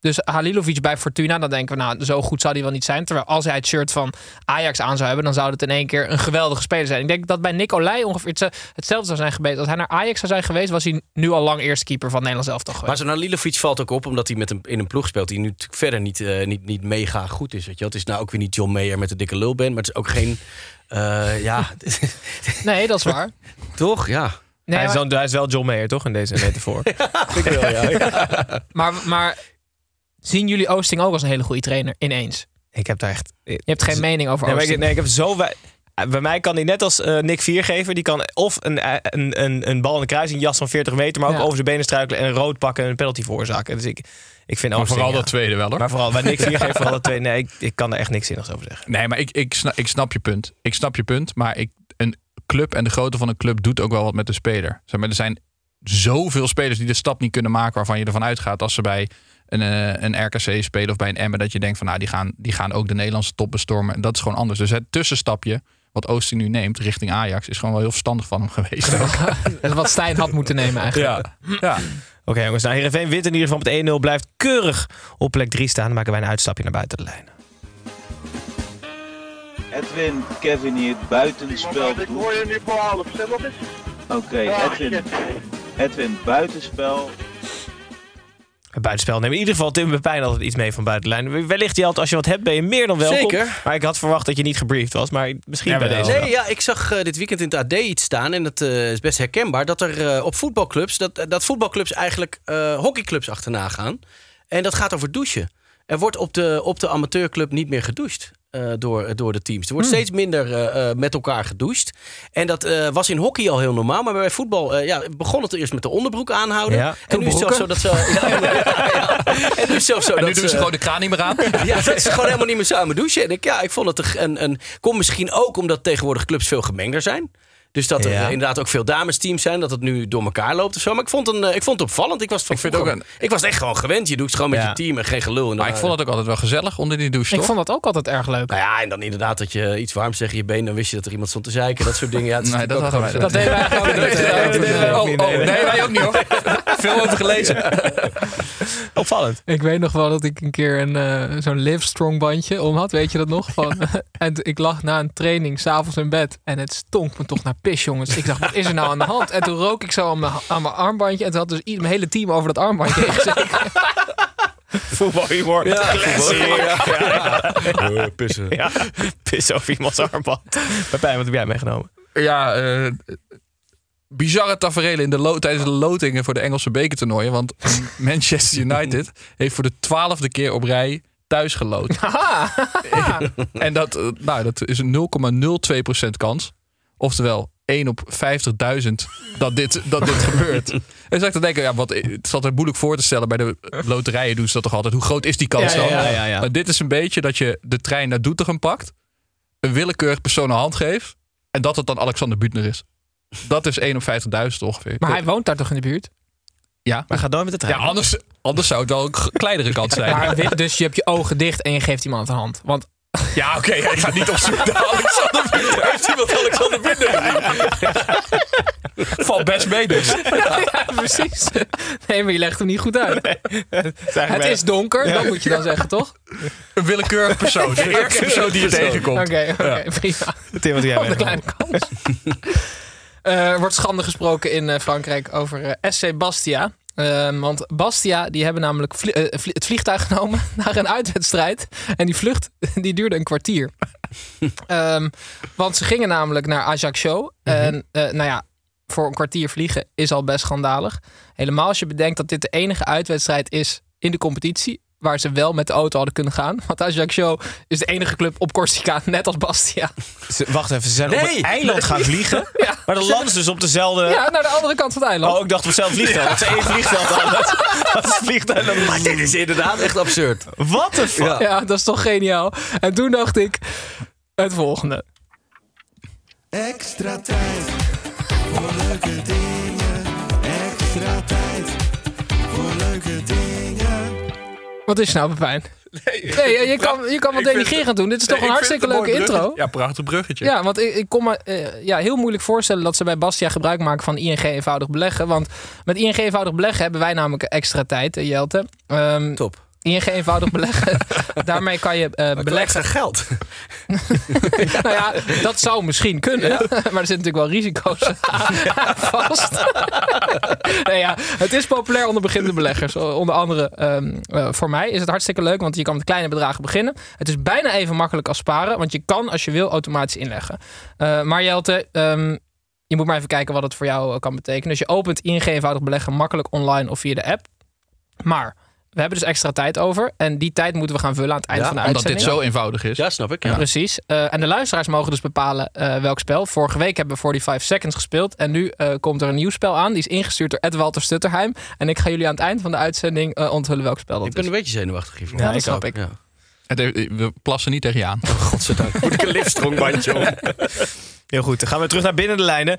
Dus Halilovic bij Fortuna, dan denken we... nou, zo goed zou hij wel niet zijn. Terwijl als hij het shirt van Ajax aan zou hebben... dan zou het in één keer een geweldige speler zijn. Ik denk dat bij Nicolai ongeveer hetze- hetzelfde zou zijn geweest. Als hij naar Ajax zou zijn geweest... was hij nu al lang eerste keeper van het Nederlands elftal geweest. Maar zo'n Halilovic valt ook op omdat hij met een, in een ploeg speelt die nu natuurlijk verder niet, eh, niet, niet mega goed is. Weet je? Het is nou ook weer niet John Mayer met de dikke lul ben, maar het is ook geen. eh, ja, Nee, dat is waar. toch? Ja. Nee, hij, is maar, hij is wel John Mayer, toch? In deze metafoor. Ik wil, ja. maar, maar zien jullie Oosting ook als een hele goede trainer ineens? ik heb daar echt... Je hebt geen mening over Nee, ik, nee, ik heb zo... wei- Bij mij kan hij net als eh, Nick Viergever, die kan of een, eh, een, een, een bal in de kruis, een jas van 40 meter, maar ook Ja. over zijn benen struikelen en een rood pakken en een penalty veroorzaken. Dus ik, ik vind Maar vooral ja. dat tweede wel, hoor. Maar vooral bij Nick Viergever, vooral dat twee. Nee, ik, ik kan er echt niks zinnigs over zeggen. Nee, maar ik, ik, snap, ik snap je punt. Ik snap je punt, maar ik, een club en de grootte van een club doet ook wel wat met de speler. Zeg maar, er zijn zoveel spelers die de stap niet kunnen maken waarvan je ervan uitgaat als ze bij een, eh, een RKC spelen of bij een Emmen dat je denkt van nou die gaan, die gaan ook de Nederlandse top bestormen. En dat is gewoon anders. Dus het tussenstapje wat Oosting nu neemt richting Ajax is gewoon wel heel verstandig van hem geweest. Is wat Stijn had moeten nemen eigenlijk. ja. ja. Oké jongens, nou Heerenveen wint in ieder geval met 1-0. Blijft keurig op plek 3 staan. Dan maken wij een uitstapje naar buiten de lijn. Edwin, Kevin hier buitenspel doet. hoor je nu voor half? Oké, Edwin, Edwin buitenspel. Buitenspel nemen. In ieder geval Tim Pepijn altijd iets mee van buitenlijn. Wellicht, Jelt, als je wat hebt, ben je meer dan welkom. Zeker. Maar ik had verwacht dat je niet gebriefd was. Maar misschien Ja, bij deze. Nee, ja, ik zag eh, dit weekend in het AD iets staan. En dat eh, is best herkenbaar. Dat er eh, op voetbalclubs. Dat, dat voetbalclubs eigenlijk eh, hockeyclubs achterna gaan. En dat gaat over douchen. Er wordt op de, op de amateurclub niet meer gedoucht. Eh, door, door de teams. Er wordt steeds minder eh, eh, met elkaar gedoucht. En dat eh, was in hockey al heel normaal. Maar bij voetbal eh, ja, begon het eerst met de onderbroek aanhouden. Ja. en nu is het zelfs zo dat ze. Ja, ja, ja. En nu is het zelfs zo En nu dat doen ze gewoon de kraan niet meer aan. ja, dat ze gewoon helemaal niet meer samen douchen. En ik, ja, ik vond het een, een. Komt misschien ook omdat tegenwoordig clubs veel gemengder zijn. Dus dat er Ja. inderdaad ook veel damesteams zijn. Dat het nu door elkaar loopt of zo. Maar ik vond, een, eh, ik vond het opvallend. Ik was, van Ik vind ook een- ik was echt gewoon gewend. Je doet het gewoon met Ja. je team en geen gelul. En Maar ik vond het ook altijd wel gezellig onder die douche, Ik toch? vond dat ook altijd erg leuk. Nou ja, en dan inderdaad dat je iets warms tegen je been. Dan wist je dat er iemand stond te zeiken. Dat soort dingen. Ja, is Nee, dat hadden wij gewoon- Dat deden wij niet. Nee, wij ook niet hoor. Veel over gelezen. Opvallend. Ik weet nog wel dat ik een keer een, eh, zo'n Livestrong bandje om had. Weet je dat nog? Van, en ik lag na een training s'avonds in bed. En het stonk me toch naar pis, jongens. Ik dacht, wat is er nou aan de hand? En toen rook ik zo aan mijn, aan mijn armbandje. En toen had dus mijn hele team over dat armbandje gezeten. Voetbalhumor. Ja, Classic. voetbalhumor, Ja, Eh, pissen. ja. Pis over iemands armband. Pepijn, wat heb jij meegenomen? Ja, eh, bizarre tafereelen in de lo- tijdens de lotingen voor de Engelse bekertoernooien. Want Manchester United heeft voor de twaalfde keer op rij thuis geloot. en dat, eh, nou, dat is een 0,02% kans. Oftewel 1 op 50.000 dat dit, dat dit gebeurt. En dan zat ik te denken, ja, wat, het is altijd moeilijk voor te stellen. Bij de loterijen doen ze dat toch altijd. Hoe groot is die kans Ja, ja, dan? ja, ja, ja. Maar dit is een beetje dat je de trein naar Doetinchem pakt. Een willekeurig persoon een hand geeft. En dat het dan Alexander Butner is. Dat is 1 op 50.000 ongeveer. Maar hij woont daar toch in de buurt? ja, Maar ga door met de ja trein. anders, anders zou het wel een kleinere kans zijn. Maar, dus je hebt je ogen dicht en je geeft iemand een hand. Want Ja, oké. ik ga niet op zoek naar Alexander Butner. Heeft iemand Alexander? Valt best mee dus. ja, precies. Nee, maar je legt hem niet goed uit. Het is donker, dat moet je dan zeggen, toch? Een willekeurig persoon. De eerste persoon die je tegenkomt. Oké, oké, prima. Tim, wat jij Op de meegenomen? kleine kans. Eh, Er wordt schande gesproken in eh, Frankrijk over eh, SC Bastia. Ehm, want Bastia die hebben namelijk vlie- vlie- het vliegtuig genomen naar een uitwedstrijd. En die vlucht die duurde een kwartier. Ehm, want ze gingen namelijk naar Ajaccio. En eh, nou ja, voor een kwartier vliegen is al best schandalig. Helemaal als je bedenkt dat dit de enige uitwedstrijd is in de competitie. Waar ze wel met de auto hadden kunnen gaan. Want Ajaccio is de enige club op Corsica, net als Bastia. Ze- Wacht even, ze zijn op een eiland gaan vliegen. Ja. Maar de land is dus op dezelfde... Ja, naar de andere kant van het eiland. Oh, ik dacht op hetzelfde vliegveld. Dat ze één vliegveld hadden. Dat is het vliegtuig. Maar dit is inderdaad echt absurd. What the fuck? Ja. Ja, dat is toch geniaal. En toen dacht ik het volgende. Extra tijd voor leuke dingen. Wat is nou, Pepijn? Nee, je, je kan, je kan wel doen. Dit is toch een ik hartstikke leuke intro. bruggetje. Ja, prachtig bruggetje. Ja, want ik, ik kon me eh, ja, heel moeilijk voorstellen dat ze bij Bastia gebruik maken van ING eenvoudig beleggen. Want met ING eenvoudig beleggen hebben wij namelijk extra tijd, Jelte. Ehm, Top. ING eenvoudig beleggen. Daarmee kan je eh, Beleggen beleggen. geld. nou ja, dat zou misschien kunnen. maar er zitten natuurlijk wel risico's aan vast. nee, ja, het is populair onder beginnende beleggers. Onder andere ehm, eh, voor mij is het hartstikke leuk. Want je kan met kleine bedragen beginnen. Het is bijna even makkelijk als sparen. Want je kan als je wil automatisch inleggen. Eh, maar Jelte... ehm, je moet maar even kijken wat het voor jou kan betekenen. Dus je opent ING eenvoudig beleggen makkelijk online of via de app. Maar we hebben dus extra tijd over. En die tijd moeten we gaan vullen aan het eind Ja, van de Omdat uitzending. dit zo eenvoudig is. Ja, snap ik. Ja. Precies. Eh, en de luisteraars mogen dus bepalen eh, welk spel. Vorige week hebben we 45 Seconds gespeeld. En nu eh, komt er een nieuw spel aan. Die is ingestuurd door Ed Walter Stutterheim. En ik ga jullie aan het eind van de uitzending eh, onthullen welk spel dat Ik ben is. een beetje zenuwachtig hiervoor. Ja, dat snap ik. Ja. We plassen niet tegen je aan. Godzijdank. Moet ik een liftstrongbandje om? Heel goed, dan gaan we terug naar binnen de lijnen.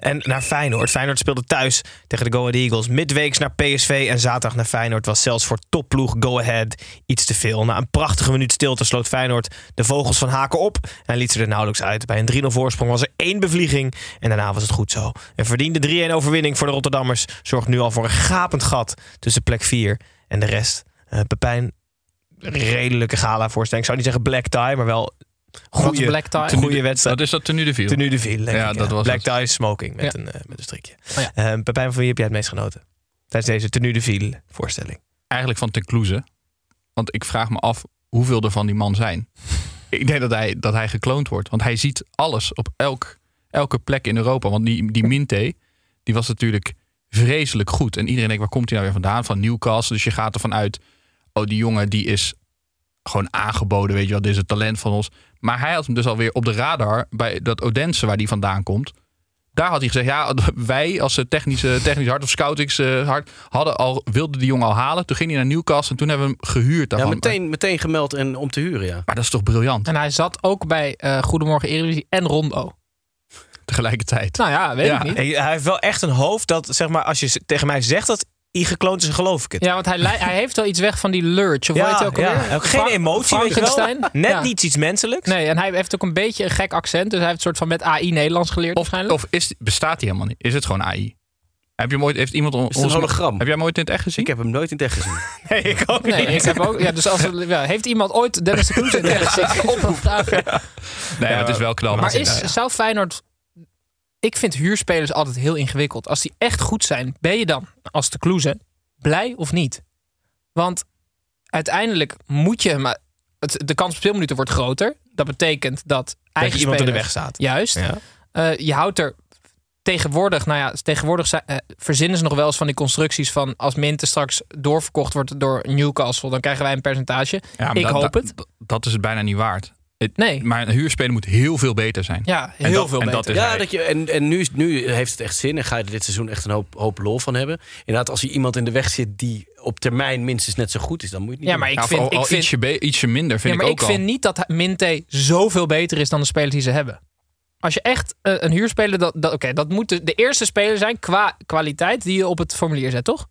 En naar Feyenoord. Feyenoord speelde thuis tegen de Go Ahead Eagles. Midweeks naar PSV en zaterdag naar Feyenoord was zelfs voor topploeg Go Ahead iets te veel. Na een prachtige minuut stilte sloot Feyenoord de vogels van Haken op en liet ze er nauwelijks uit. Bij een 3-0 voorsprong was er één bevlieging en daarna was het goed zo. Een verdiende 3-1 overwinning voor de Rotterdammers zorgt nu al voor een gapend gat tussen plek 4 en de rest. Eh Pepijn, redelijke gala-voorstelling. Ik zou niet zeggen black tie, maar wel goede, black tie? goede wedstrijd. Wat is dat tenue de viel? Tenue de ville, denk Ja, ik, dat was Black tie smoking met, Ja. een, eh, met een strikje. Oh ja. Eh, Pepijn, van wie heb jij het meest genoten? Tijdens deze tenue de ville voorstelling. Eigenlijk van ten Kloeze. Want ik vraag me af hoeveel er van die man zijn. ik denk dat hij, dat hij gekloond wordt. Want hij ziet alles op elk, elke plek in Europa. Want die, die Minte, die was natuurlijk vreselijk goed. En iedereen denkt, waar komt hij nou weer vandaan? Van Newcastle. Dus je gaat ervan uit, oh die jongen die is gewoon aangeboden. Weet je wel, dit is het talent van ons. Maar hij had hem dus alweer op de radar bij dat Odense waar die vandaan komt. Daar had hij gezegd, ja, wij als eh, technische, technisch hart of scoutings eh, hart hadden al, wilden die jongen al halen. Toen ging hij naar Newcastle en toen hebben we hem gehuurd Ja, daarvan. meteen, meteen gemeld en om te huren, ja. Maar dat is toch briljant En hij zat ook bij eh, Goedemorgen Eredivisie en Rondo. tegelijkertijd. Nou ja, weet Ja. ik niet. Hij heeft wel echt een hoofd dat, zeg maar, als je tegen mij zegt dat hij gekloond is, geloof ik het. Ja, want hij, hij heeft wel iets weg van die lurch. Of heet hij ook ja. geen emotie, weet je wel. Net Ja. niet iets menselijks. Nee, en hij heeft ook een beetje een gek accent. Dus hij heeft een soort van met AI Nederlands geleerd Of, waarschijnlijk. of is, bestaat hij helemaal niet? Is het gewoon AI? Heb je hem ooit, heeft iemand on- Is het een ons- hologram? Heb jij hem ooit in het echt gezien? Ik heb hem nooit in het echt gezien. Nee, ik ook Nee, niet. ik heb ook. Ja, dus als ja, heeft iemand ooit Dennis de Kloes in de gezien? Opvragen. nee, maar het is wel knal. Maar is, zou Feyenoord... Ik vind huurspelers altijd heel ingewikkeld. Als die echt goed zijn, ben je dan, als de Kloeze, blij of niet? Want uiteindelijk moet je... Maar het, de kans op speelminuten wordt groter. Dat betekent dat Dat eigen je iemand in de weg staat. Juist. Ja. Eh, je houdt er tegenwoordig, nou ja, tegenwoordig zijn- eh, verzinnen ze nog wel eens van die constructies van als Minte straks doorverkocht wordt door Newcastle, dan krijgen wij een percentage. Ja, maar ik dat- hoop dat- het. Dat, dat is het bijna niet waard. Het- Nee. Maar een huurspeler moet heel veel beter zijn. Ja, En heel dat- veel beter. Ja, hij. dat je, en, en nu, is- nu heeft het echt zin en ga je er dit seizoen echt een hoop, hoop lol van hebben. Inderdaad, als je iemand in de weg zit die op termijn minstens net zo goed is, dan moet je het niet Ja, maar ik Ja, vind, al, ik al vind, ietsje, be- ietsje minder vind ja, maar ik ik vind al. niet dat Minte zoveel beter is dan de spelers die ze hebben. Als je echt eh, een huurspeler, dat, dat, oké, dat moet de, de eerste speler zijn qua kwaliteit die je op het formulier zet, toch?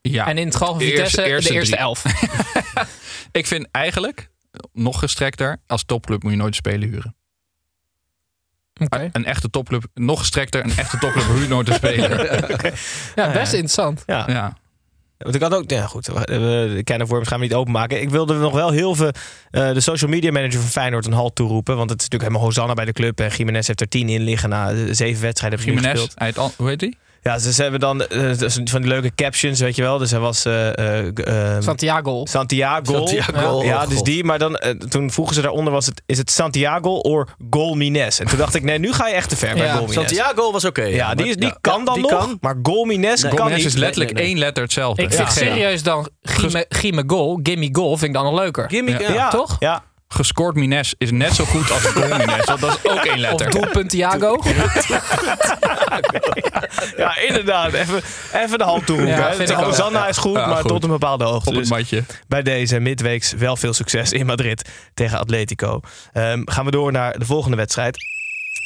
Ja, en in het geval van de eerste- Vitesse eerste de eerste drie. elf. Ik vind eigenlijk, nog gestrekter, als topclub moet je nooit een speler huren. Oké. Een echte topclub, nog gestrekter, een echte topclub huurt nooit een speler. Ja, best interessant. Ja. Ja. Want ik had ook, ja goed, we- we- de kernvorms gaan we niet openmaken. Ik wilde nog wel heel veel eh, de social media manager van Feyenoord een halt toeroepen. Want het is natuurlijk helemaal Hosanna bij de club. En Jiménez heeft er tien in liggen na eh, zeven wedstrijden Jiménez, hoe heet hij? Ja, ze, ze hebben dan eh, dus van die leuke captions, weet je wel. Dus hij was eh, eh, eh, Santiago. Santiago. Santiago, Ja, oh dus God. die. Maar dan, toen vroegen ze daaronder, was het, is het Santiago of Golmines? En toen dacht ik, nee, nu ga je echt te ver bij Golmines. Santiago was oké. Ja, die, is, die ja, kan dan die nog, kan. maar Golmines Nee, kan niet. is letterlijk nee, nee. één letter hetzelfde. Ik vind Ja. serieus dan Gimme, Gimme Goal, Gimme Goal, vind ik dan nog leuker. Ja. Ja, Toch? Ja. Gescoord Mines is net zo goed als goal Mines. Want dat is ook één Of letter. doelpunt Thiago. ja, inderdaad. Even, even de hand toeroepen. Ja. Hosanna is goed, Ja, maar goed. tot een bepaalde hoogte. Op het Dus bij deze midweeks wel veel succes in Madrid tegen Atletico. Ehm, gaan we door naar de volgende wedstrijd.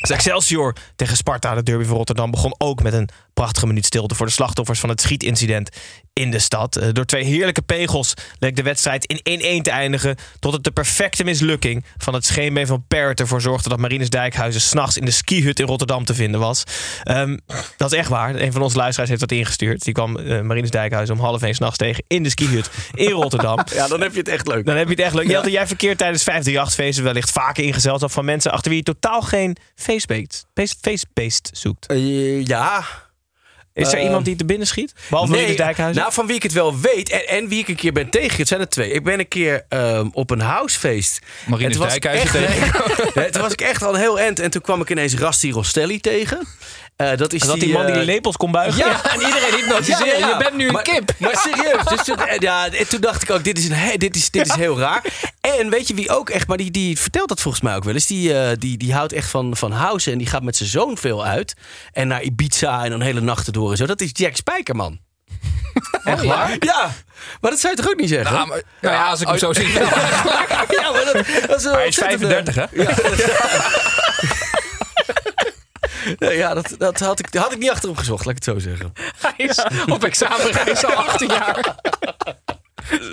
Dus Excelsior tegen Sparta, de derby van Rotterdam, begon ook met een prachtige minuut stilte voor de slachtoffers van het schietincident in de stad. Eh, door twee heerlijke pegels leek de wedstrijd in 1-1 te eindigen. Tot het de perfecte mislukking van het scheenbeen van Parrot ervoor zorgde dat Marinus Dijkhuizen s'nachts in de skihut in Rotterdam te vinden was. Ehm, dat is echt waar. Een van onze luisteraars heeft dat ingestuurd. Die kwam Marinus Dijkhuizen om half één s'nachts tegen in de skihut in Rotterdam. Ja, dan heb je het echt leuk. Dan heb je het echt leuk. Jelte, jij verkeert tijdens 538-feesten wellicht vaker in gezelschap van mensen achter wie je totaal geen face-based face- face-based zoekt. Eh, ja. Is er Eh, iemand die te binnen schiet? Behalve nee, Dijkhuizen? Nou, van wie ik het wel weet en, en wie ik een keer ben tegen. Het zijn er twee. Ik ben een keer ehm, op een housefeest. Ik Dijkhuizen Nee, toen was ik echt al een heel end. En toen kwam ik ineens Rasti Rostelli tegen. Eh, dat is dat die man die eh, lepels kon buigen? Ja, En iedereen hypnotiseren. Je bent nu een maar, kip. Maar serieus. Dus toen, eh, ja, en toen dacht ik ook, dit is, een, dit is, dit is heel raar. En weet je wie ook echt, maar die, die vertelt dat volgens mij ook wel eens. Die, die, die houdt echt van, van house en die gaat met zijn zoon veel uit. En naar Ibiza en dan hele nachten door en zo. Dat is Jack Spijkerman. Echt waar? Ja, maar dat zou je toch ook niet zeggen? Nou, maar- Nou ja, als ik hem zo zie. ja, maar dat, dat is een Hij is ontzettende- 35, hè? ja, dat, dat had, ik, had ik niet achterop gezocht, laat ik het zo zeggen. Hij is op examenreis al 18 jaar.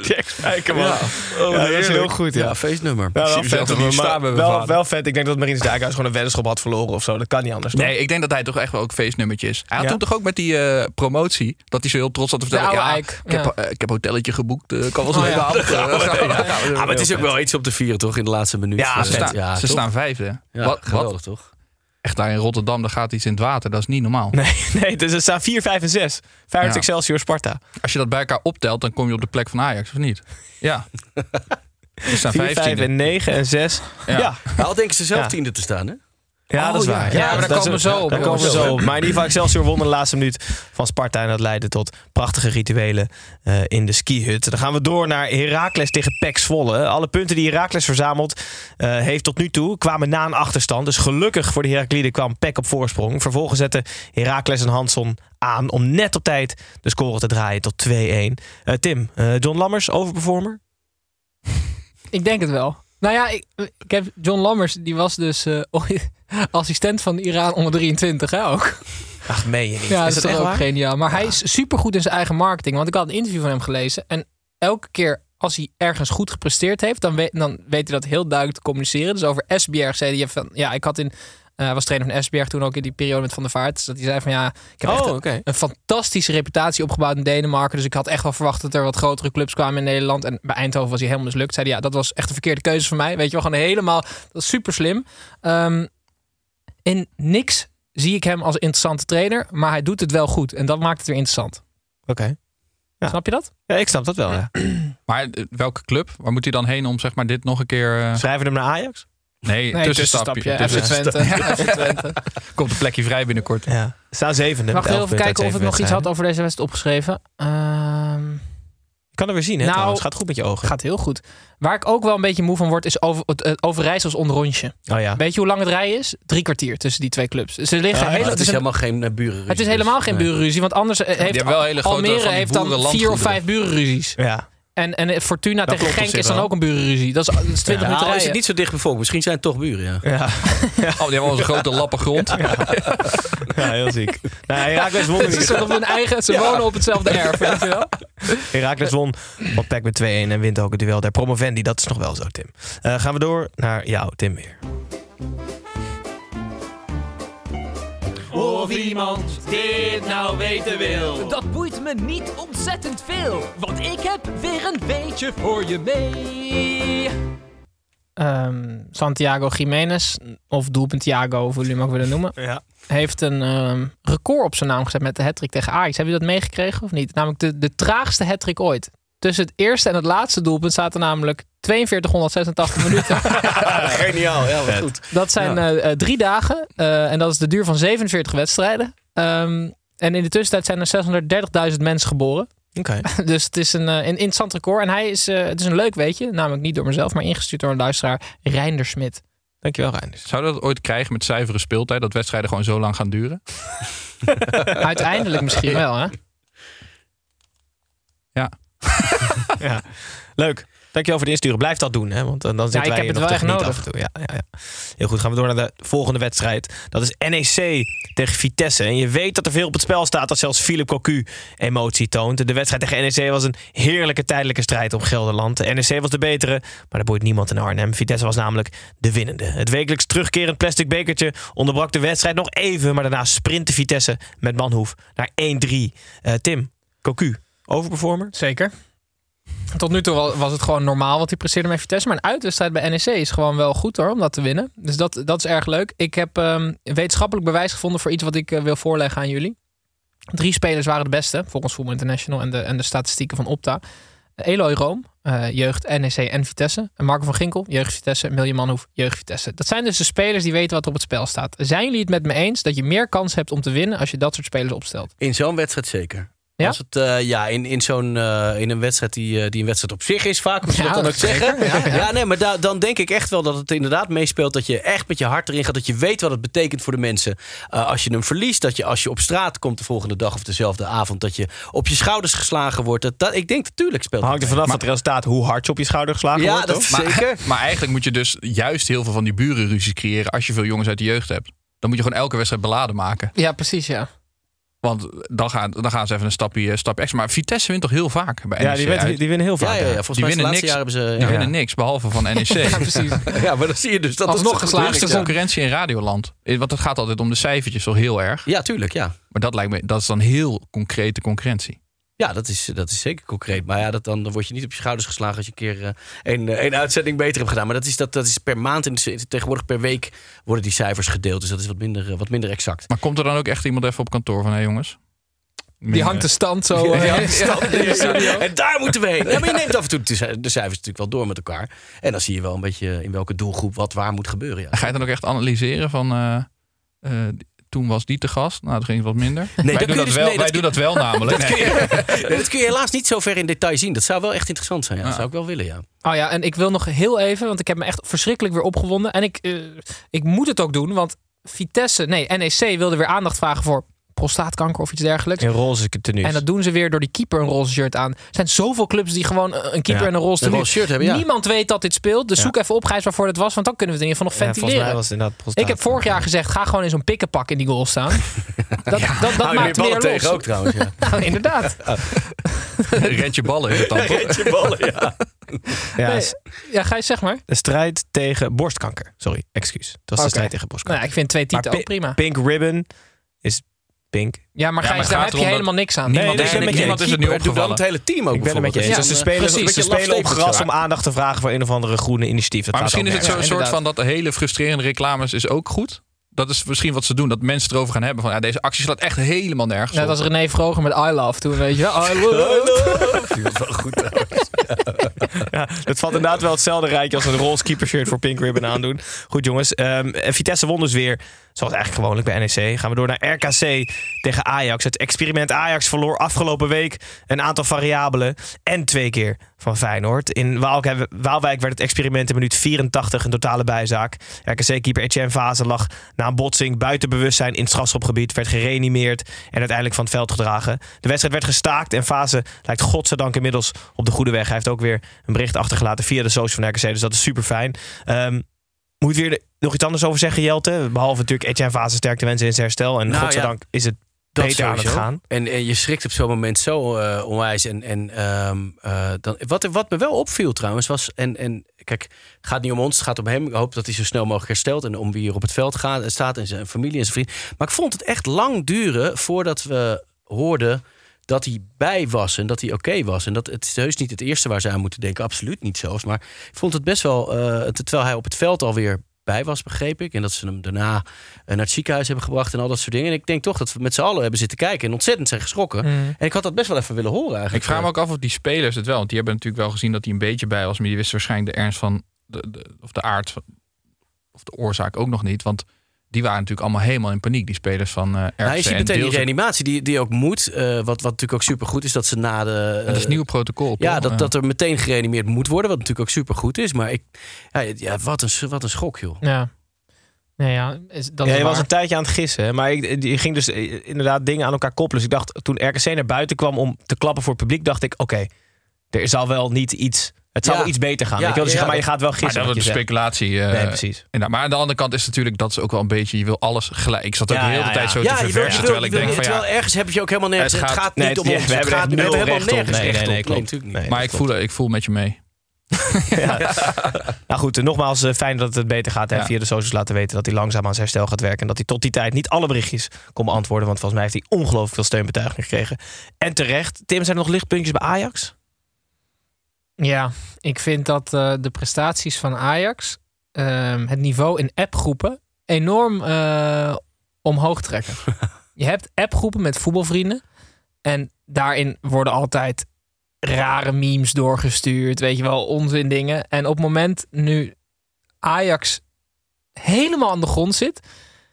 Jack Spijkerman. Ja. Ja, dat is heel goed, ja. Ja, feestnummer. Ja, wel, vet, maar- mijn wel, wel vet. Ik denk dat Marinus Dijkhuis gewoon een weddenschap had verloren of zo. Dat kan niet anders. toch? Nee, ik denk dat hij toch echt wel ook feestnummertje is. Hij had Ja? toen toch ook met die eh, promotie, dat hij zo heel trots had te vertellen. De ja, ik, heb, ja. eh, ik heb een hotelletje geboekt, eh, kan wel eens Oh, een ja. avond. Ah, maar het is ook wel iets op te vieren, toch? In de laatste minuut. Ja, Ze, staan, ja, vijfde. Ja, wat, geweldig, toch? Echt daar in Rotterdam, daar gaat iets in het water. Dat is niet normaal. Nee, nee dus het staan 4, 5 en 6. Feyenoord, Ja. Excelsior, Sparta. Als je dat bij elkaar optelt, dan kom je op de plek van Ajax, of niet? Ja. Staan 4, 5 vijftiende. en 9 en 6. Ja, Ja. Al denken ze zelf Ja. tiende te staan, hè? Dat is Oh, waar. ja. Ja, maar daar dat komen we zo op. Daar komen we zo op. Maar in ieder geval, Excelsior won de laatste minuut van Sparta. En dat leidde tot prachtige rituelen eh, in de skihut. Dan gaan we door naar Heracles tegen PEC Zwolle. Alle punten die Heracles verzameld eh, heeft tot nu toe kwamen na een achterstand. Dus gelukkig voor de Herakliden kwam PEC op voorsprong. Vervolgens zetten Heracles en Hansson aan om net op tijd de score te draaien tot 2-1. Eh, Tim, eh, John Lammers, overperformer? Ik denk het wel. Nou ja, ik, ik heb John Lammers, die was dus eh, ooit assistent van Iran onder 23 hè, ook. Ach, meen je niet. Ja, dat is is dat echt toch ook waar? geniaal. Maar hij is supergoed in zijn eigen marketing. Want ik had een interview van hem gelezen. En elke keer als hij ergens goed gepresteerd heeft, dan weet, dan weet hij dat heel duidelijk te communiceren. Dus over Esbjerg zei hij van, ja, ik had in, eh, was trainer van Esbjerg toen ook in die periode met Van der Vaart. Dus dat hij zei van, ja, ik heb echt Oh, een, oké. een fantastische reputatie opgebouwd in Denemarken. Dus ik had echt wel verwacht dat er wat grotere clubs kwamen in Nederland. En bij Eindhoven was hij helemaal mislukt. Zei hij, ja, dat was echt een verkeerde keuze voor mij. Weet je wel, gewoon helemaal, dat is super slim. Ehm, in niks zie ik hem als interessante trainer, maar hij doet het wel goed. En dat maakt het weer interessant. Oké. Ja. Snap je dat? Ja, ik snap dat wel, ja. Maar eh, welke club? Waar moet hij dan heen om zeg maar, dit nog een keer... eh, Schrijven we hem naar Ajax? nee, Nee, tussenstapje. tussenstapje. FC Twente. Komt een plekje vrij binnenkort. Ja. Staan zevende. Heel elf even kijken of ik nog iets had over deze wedstrijd opgeschreven. Ehm Je kan er weer zien, hè? Nou, trouwens. Gaat goed met je ogen. gaat heel goed. Waar ik ook wel een beetje moe van word, is over, het, het Overijssels onderrondje. Oh ja. Weet je hoe lang het rijden is? Drie kwartier tussen die twee clubs. Ze liggen Ja, hele, het is een- helemaal geen uh, burenruzie. het is helemaal geen dus, nee. burenruzie, want anders eh, heeft wel hele Almere heeft dan vier of vijf burenruzies. Ja. En, en Fortuna tegen op Genk is dan wel. ook een burenruzie. Dat is, dat is 20 Ja, minuten al is rijden. het niet zo dicht bevolkt. Misschien zijn het toch buren, ja. Ja. Oh, die hebben al een grote lappen grond. ja, heel ziek. Nou, Herakles won. Ze, op hun eigen, ze wonen op hetzelfde erf, weet je wel? Herakles won van PEC met 2-1 en wint ook het duel der promovendi. Dat is nog wel zo, Tim. Eh, gaan we door naar jou, Tim weer. Of iemand dit nou weten wil. Dat boeit me niet ontzettend veel, want ik heb weer een beetje voor je mee. Ehm, Santiago Jiménez, of doelpunt Thiago, hoe jullie hem ook willen noemen, Ja. heeft een ehm, record op zijn naam gezet met de hattrick tegen Ajax. Hebben jullie dat meegekregen of niet? Namelijk de, de traagste hattrick ooit. Tussen het eerste en het laatste doelpunt zaten namelijk 4286 minuten. Geniaal, ja, wat goed. Dat zijn eh, eh, drie dagen eh, en dat is de duur van 47 wedstrijden. Ehm, en in de tussentijd zijn er 630.000 mensen geboren. Oké. Dus het is een, een interessant record. En hij is, het is een leuk weetje, namelijk niet door mezelf, maar ingestuurd door een luisteraar, Reinder Smit. Dankjewel, Reinders. Zou dat ooit krijgen met zuivere speeltijd? Dat wedstrijden gewoon zo lang gaan duren? Uiteindelijk misschien wel, hè? Ja. ja. Leuk. Dankjewel voor de insturen. Blijf dat doen, hè? want eh, dan zitten ik wij heb hier het nog wel echt nodig. af en toe. Ja, ja, ja. Heel goed, gaan we door naar de volgende wedstrijd. Dat is NEC tegen Vitesse. En je weet dat er veel op het spel staat als zelfs Philip Cocu emotie toont. De wedstrijd tegen NEC was een heerlijke tijdelijke strijd om Gelderland. De NEC was de betere, maar dat boeit niemand in Arnhem. Vitesse was namelijk de winnende. Het wekelijks terugkerend plastic bekertje onderbrak de wedstrijd nog even, maar daarna sprintte Vitesse met Manhoef naar 1-3. Eh, Tim, Cocu, overperformer? Zeker. Tot nu toe wa- was het gewoon normaal wat hij presteerde met Vitesse. Maar een uitwedstrijd bij NEC is gewoon wel goed hoor, om dat te winnen. Dus dat, dat is erg leuk. Ik heb ehm, wetenschappelijk bewijs gevonden voor iets wat ik eh, wil voorleggen aan jullie. Drie spelers waren de beste, volgens Voetbal International en de, en de statistieken van Opta. Eloy Room, eh, jeugd NEC en Vitesse. En Marco van Ginkel, jeugd Vitesse. En Milje Manhoef, jeugd Vitesse. Dat zijn dus de spelers die weten wat er op het spel staat. Zijn jullie het met me eens dat je meer kans hebt om te winnen als je dat soort spelers opstelt? In zo'n wedstrijd zeker. Ja? Als het, eh, ja, in, in zo'n eh, in een wedstrijd die, eh, die een wedstrijd op zich is, vaak moet je Ja, dat dan ook zeggen. Ja, Ja, ja. nee, maar da- dan denk ik echt wel dat het inderdaad meespeelt dat je echt met je hart erin gaat. Dat je weet wat het betekent voor de mensen. Eh, als je hem verliest, dat je als je op straat komt de volgende dag of dezelfde avond, dat je op je schouders geslagen wordt. Dat, dat, ik denk natuurlijk speelt Hangt er vanaf het resultaat hoe hard je op je schouder geslagen Ja, wordt. dat toch? is zeker. Maar eigenlijk moet je dus juist heel veel van die burenruzies creëren als je veel jongens uit de jeugd hebt. dan moet je gewoon elke wedstrijd beladen maken. Ja, precies, ja. Want dan gaan, dan gaan ze even een stapje, eh, stapje extra. Maar Vitesse wint toch heel vaak bij Ja, NEC die winnen- uit? die winnen heel vaak, Ja, ja, ja. ja. Volgens Die mij is de winnen laatste niks. jaar hebben ze... Die ja. winnen niks, behalve van NEC. Ja, precies. Ja, maar dan zie je dus dat Alsnog het geslaagd. Ja. concurrentie in Radioland. Eh, Want het gaat altijd om de cijfertjes toch heel erg. Ja, tuurlijk, ja. Maar dat lijkt me, dat is dan heel concrete concurrentie. Ja, dat is, dat is zeker concreet. Maar ja, dat, dan, dan word je niet op je schouders geslagen als je een keer eh, een, eh, een uitzending beter hebt gedaan. Maar dat is, dat, dat is per maand en tegenwoordig per week worden die cijfers gedeeld. Dus dat is wat minder, eh, wat minder exact. Maar komt er dan ook echt iemand even op kantoor van... hé jongens... Die hangt de stand zo. Ja, stand. En daar moeten we heen. Ja, maar je neemt af en toe de ci- de cijfers natuurlijk wel door met elkaar. En dan zie je wel een beetje in welke doelgroep wat waar moet gebeuren. Ja. Ga je dan ook echt analyseren van... eh, eh, toen was die te gast. Nou, dat ging het wat minder. dat wij doen je dat, dus- wel, nee, wij dat doen dat wel namelijk. Dat kun, Nee. je, nee, dat kun je helaas niet zo ver in detail zien. Dat zou wel echt interessant zijn. Ja. Dat zou ik wel willen, ja. Oh ja, en ik wil nog heel even, want ik heb me echt verschrikkelijk weer opgewonden. En ik, eh, ik moet het ook doen, want Vitesse, nee, NEC wilde weer aandacht vragen voor prostaatkanker of iets dergelijks. In roze tenues. En dat doen ze weer door die keeper een roze shirt aan. Er zijn zoveel clubs die gewoon een keeper Ja, en een roze een roze shirt hebben, ja. Niemand weet dat dit speelt. Dus Ja. zoek even op, Gijs, waarvoor het was. Want dan kunnen we het in ieder geval nog Ja, volgens ventileren. mij was inderdaad prostaat. ik heb vorig jaar gezegd, ga gewoon in zo'n pikkenpak in die goal staan. Dat, dat, dat maakt meer los. tegen ook trouwens. Ja. Nou, inderdaad. Red je ballen is het dan. Red je ballen, ja. Ja, Nee, ja, Gijs, zeg maar. de strijd tegen borstkanker. Sorry, excuus. Het was de strijd tegen Nou, borstkanker. ja, ik vind twee Maar ook prima. Pink ribbon is pink. Ja, maar Ja, Gijs, maar daar heb je helemaal niks aan. Nee, Niemand nee, is, niemand is het nu Keeper, doe dan opgevallen. het hele team ook Ik ben het met je eens. Dus ze spelen, precies. ze spelen op gras om aandacht te vragen voor een of andere groene initiatief. Maar misschien is het zo'n soort van dat hele frustrerende reclames is ook goed. Dat is misschien wat ze doen. Dat mensen erover gaan hebben. Van ja, deze actie slaat echt helemaal nergens Net op. als René Vroger met I Love toen, weet je wel. I love. Die was wel goed trouwens. Ja, het valt inderdaad wel hetzelfde rijtje als een roze keepershirt voor Pink Ribbon aandoen. Goed jongens, Ehm, en Vitesse won dus weer, zoals eigenlijk gewoonlijk bij NEC. Gaan we door naar RKC tegen Ajax. Het experiment Ajax verloor afgelopen week een aantal variabelen en twee keer van Feyenoord. In Waalwijk, werd het experiment in minuut 84 een totale bijzaak. RKC-keeper Etienne Vaze lag na een botsing buiten bewustzijn in het strafschopgebied, werd gereanimeerd en uiteindelijk van het veld gedragen. De wedstrijd werd gestaakt en Fase lijkt godzijdank inmiddels op de goede weg. Hij heeft ook weer een bericht achtergelaten via de social van RKC, dus dat is super fijn. Moet je weer de- nog iets anders over zeggen, Jelte? Behalve natuurlijk Etienne Fase sterkte wensen in zijn herstel. En Nou, godzijdank is het beter aan het gaan. En, en je schrikt op zo'n moment zo eh, onwijs. En, en ehm, eh, dan, wat, wat me wel opviel trouwens was... En, en kijk, het gaat niet om ons, het gaat om hem. Ik hoop dat hij zo snel mogelijk herstelt. En om wie er op het veld gaat, staat en zijn familie en zijn vriend. Maar ik vond het echt lang duren voordat we hoorden dat hij bij was en dat hij oké was. En dat het is heus niet het eerste waar ze aan moeten denken. Absoluut niet zelfs. Maar ik vond het best wel... eh, terwijl hij op het veld alweer bij was, begreep ik. En dat ze hem daarna eh, naar het ziekenhuis hebben gebracht en al dat soort dingen. En ik denk toch dat we met z'n allen hebben zitten kijken en ontzettend zijn geschrokken. Mm. En ik had dat best wel even willen horen eigenlijk. Ik vraag me ook af of die spelers het wel. Want die hebben natuurlijk wel gezien dat hij een beetje bij was. Maar die wisten waarschijnlijk de ernst van. De, de- of de aard. van- Of de oorzaak ook nog niet. Want die waren natuurlijk allemaal helemaal in paniek. Die spelers van eh RKC. Nou, je ziet en meteen die reanimatie die, die ook moet. eh, wat, wat natuurlijk ook supergoed is dat ze na de... Dat is eh, het nieuwe protocol. Ja, toch? dat, dat er meteen gereanimeerd moet worden. Wat natuurlijk ook supergoed is. Maar ik, ja, ja, wat, een, wat een schok, joh. Ja. Nee, ja, is, dat ja, is je was een tijdje aan het gissen. hè, Maar ik, je ging dus inderdaad dingen aan elkaar koppelen. Dus ik dacht, toen RKC naar buiten kwam om te klappen voor het publiek, dacht ik, oké, er zal wel niet iets. Het zal Ja. wel iets beter gaan. Ja, dus ja, maar je dat- gaat wel Maar gissen. dat wat is speculatie. eh, Nee, precies. Maar aan de andere kant is natuurlijk dat is ook wel een beetje. Je wil alles gelijk. Ik zat ook Ja, de hele ja, tijd ja. zo Ja, te verversen. terwijl ik denk van ja. ergens heb je ook helemaal nergens. Het Het gaat- Nee, niet om het- ons. we Het hebben er helemaal nergens Nee, recht nee, nee, natuurlijk niet. Nee. Maar ik voel, ik voel met je mee. Nou goed, nogmaals eh, fijn dat het beter gaat. Hè, Ja. Via de socials laten weten dat hij langzaam aan zijn herstel gaat werken. En dat hij tot die tijd niet alle berichtjes kon beantwoorden. Want volgens mij heeft hij ongelooflijk veel steunbetuigingen gekregen. En terecht. Tim, zijn er nog lichtpuntjes bij Ajax? Ja, ik vind dat eh, de prestaties van Ajax ehm, het niveau in appgroepen enorm eh, omhoog trekken. je hebt appgroepen met voetbalvrienden. En daarin worden altijd rare memes doorgestuurd. Weet je wel, onzin dingen. En op het moment nu Ajax helemaal aan de grond zit,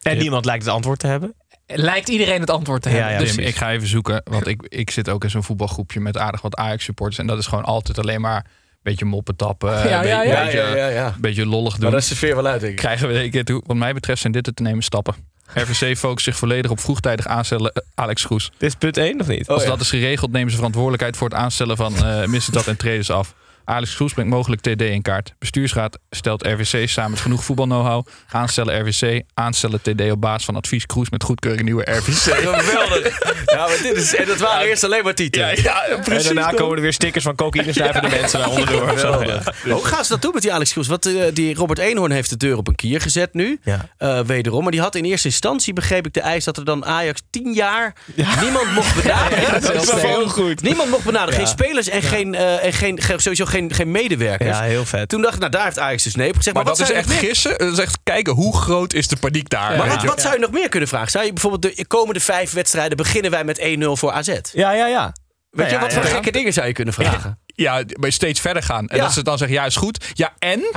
En niemand lijkt het antwoord te hebben. Lijkt iedereen het antwoord te Ja, hebben. ja, dus Tim, ik ga even zoeken. Want ik, ik zit ook in zo'n voetbalgroepje met aardig wat Ajax supporters. En dat is gewoon altijd alleen maar een beetje moppen tappen. Ja, een ja, beetje, ja. beetje- Ja, ja, ja. een beetje lollig doen. Maar dat is de sfeer wel uit, denk ik. Krijgen we een keer toe. Wat mij betreft zijn dit de te nemen stappen. RVC focust zich volledig op vroegtijdig aanstellen eh, Alex Groes. Dit is punt 1 of niet? Oh, Als ja. dat is geregeld, nemen ze verantwoordelijkheid voor het aanstellen van uh, Missetat en traders af. Alex Kroes brengt mogelijk TD in kaart. Bestuursraad stelt RVC samen met genoeg voetbalknow-how. Aanstellen RVC. Aanstellen TD op basis van advies Kroes met goedkeuring nieuwe RVC. Geweldig. Ja, maar dit is, en dat waren eerst alleen maar titels. Ja, ja, precies. en daarna komen er weer stickers van cocaïne snuivende mensen daar onderdoor. ja. Hoe gaan ze dat doen met die Alex Kroes? Want eh, die Robert Eenhoorn heeft de deur op een kier gezet nu. Ja. Eh, wederom. Maar die had in eerste instantie, begreep ik, de eis dat er dan Ajax tien jaar niemand mocht benaderen. dat is wel heel goed. Niemand mocht benaderen. Ja. Geen spelers en, geen, eh, en geen, ge- sowieso geen, geen medewerkers. Ja, heel vet. Toen dacht ik, nou daar heeft Ajax dus nee op gezegd. Maar Maar, dat wat is je echt gissen. Dat is echt kijken hoe groot is de paniek daar. Maar weet wat, je. wat zou je nog meer kunnen vragen? Zou je bijvoorbeeld de komende vijf wedstrijden beginnen wij met 1-0 voor AZ? Weet Ja, ja, ja. je, ja, wat voor ja. gekke dingen zou je kunnen vragen? Ja, maar steeds verder gaan. En Ja. dat ze dan zeggen, ja, is goed. Ja, en?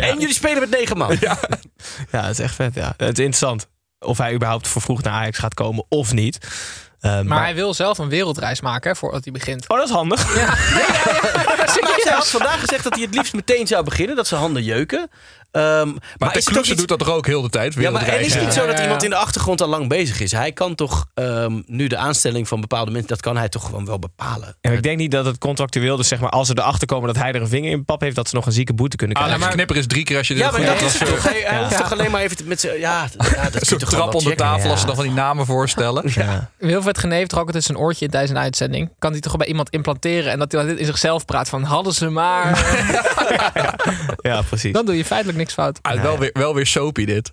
En jullie spelen met negen man. Ja, dat is echt vet. Ja. Het is interessant of hij überhaupt vervroegd naar Ajax gaat komen of niet. Eh, Maar hij wil zelf een wereldreis maken hè, voordat hij begint. Oh, dat is handig. Maar hij had vandaag gezegd dat hij het liefst meteen zou beginnen. Dat zijn handen jeuken. Ehm, maar Maar, is de het Kloese niet- doet dat toch ook heel de tijd? Ja, maar en is het niet zo dat iemand in de achtergrond al lang bezig is? Hij kan toch ehm, nu de aanstelling van bepaalde mensen, dat kan hij toch gewoon wel bepalen. En ik denk niet dat het contractueel, dus zeg maar, als ze erachter komen dat hij er een vinger in pap heeft, dat ze nog een zieke boete kunnen krijgen. Alex Knipper is drie keer als je dit Ja, maar goed dat is het toch? Hij, hij hoeft toch alleen maar even met z'n... Ja, ja, dat toch trap onder tafel als ze dan van die namen voorstellen. Ja. Wilfred Geneef trok het tussen een oortje in tijdens een uitzending. Kan hij toch bij iemand implanteren en dat hij dit in zichzelf praat van hadden ze maar. ja, precies. Dan doe je feitelijk niks fout. Ah, wel, weer, wel weer soapy dit.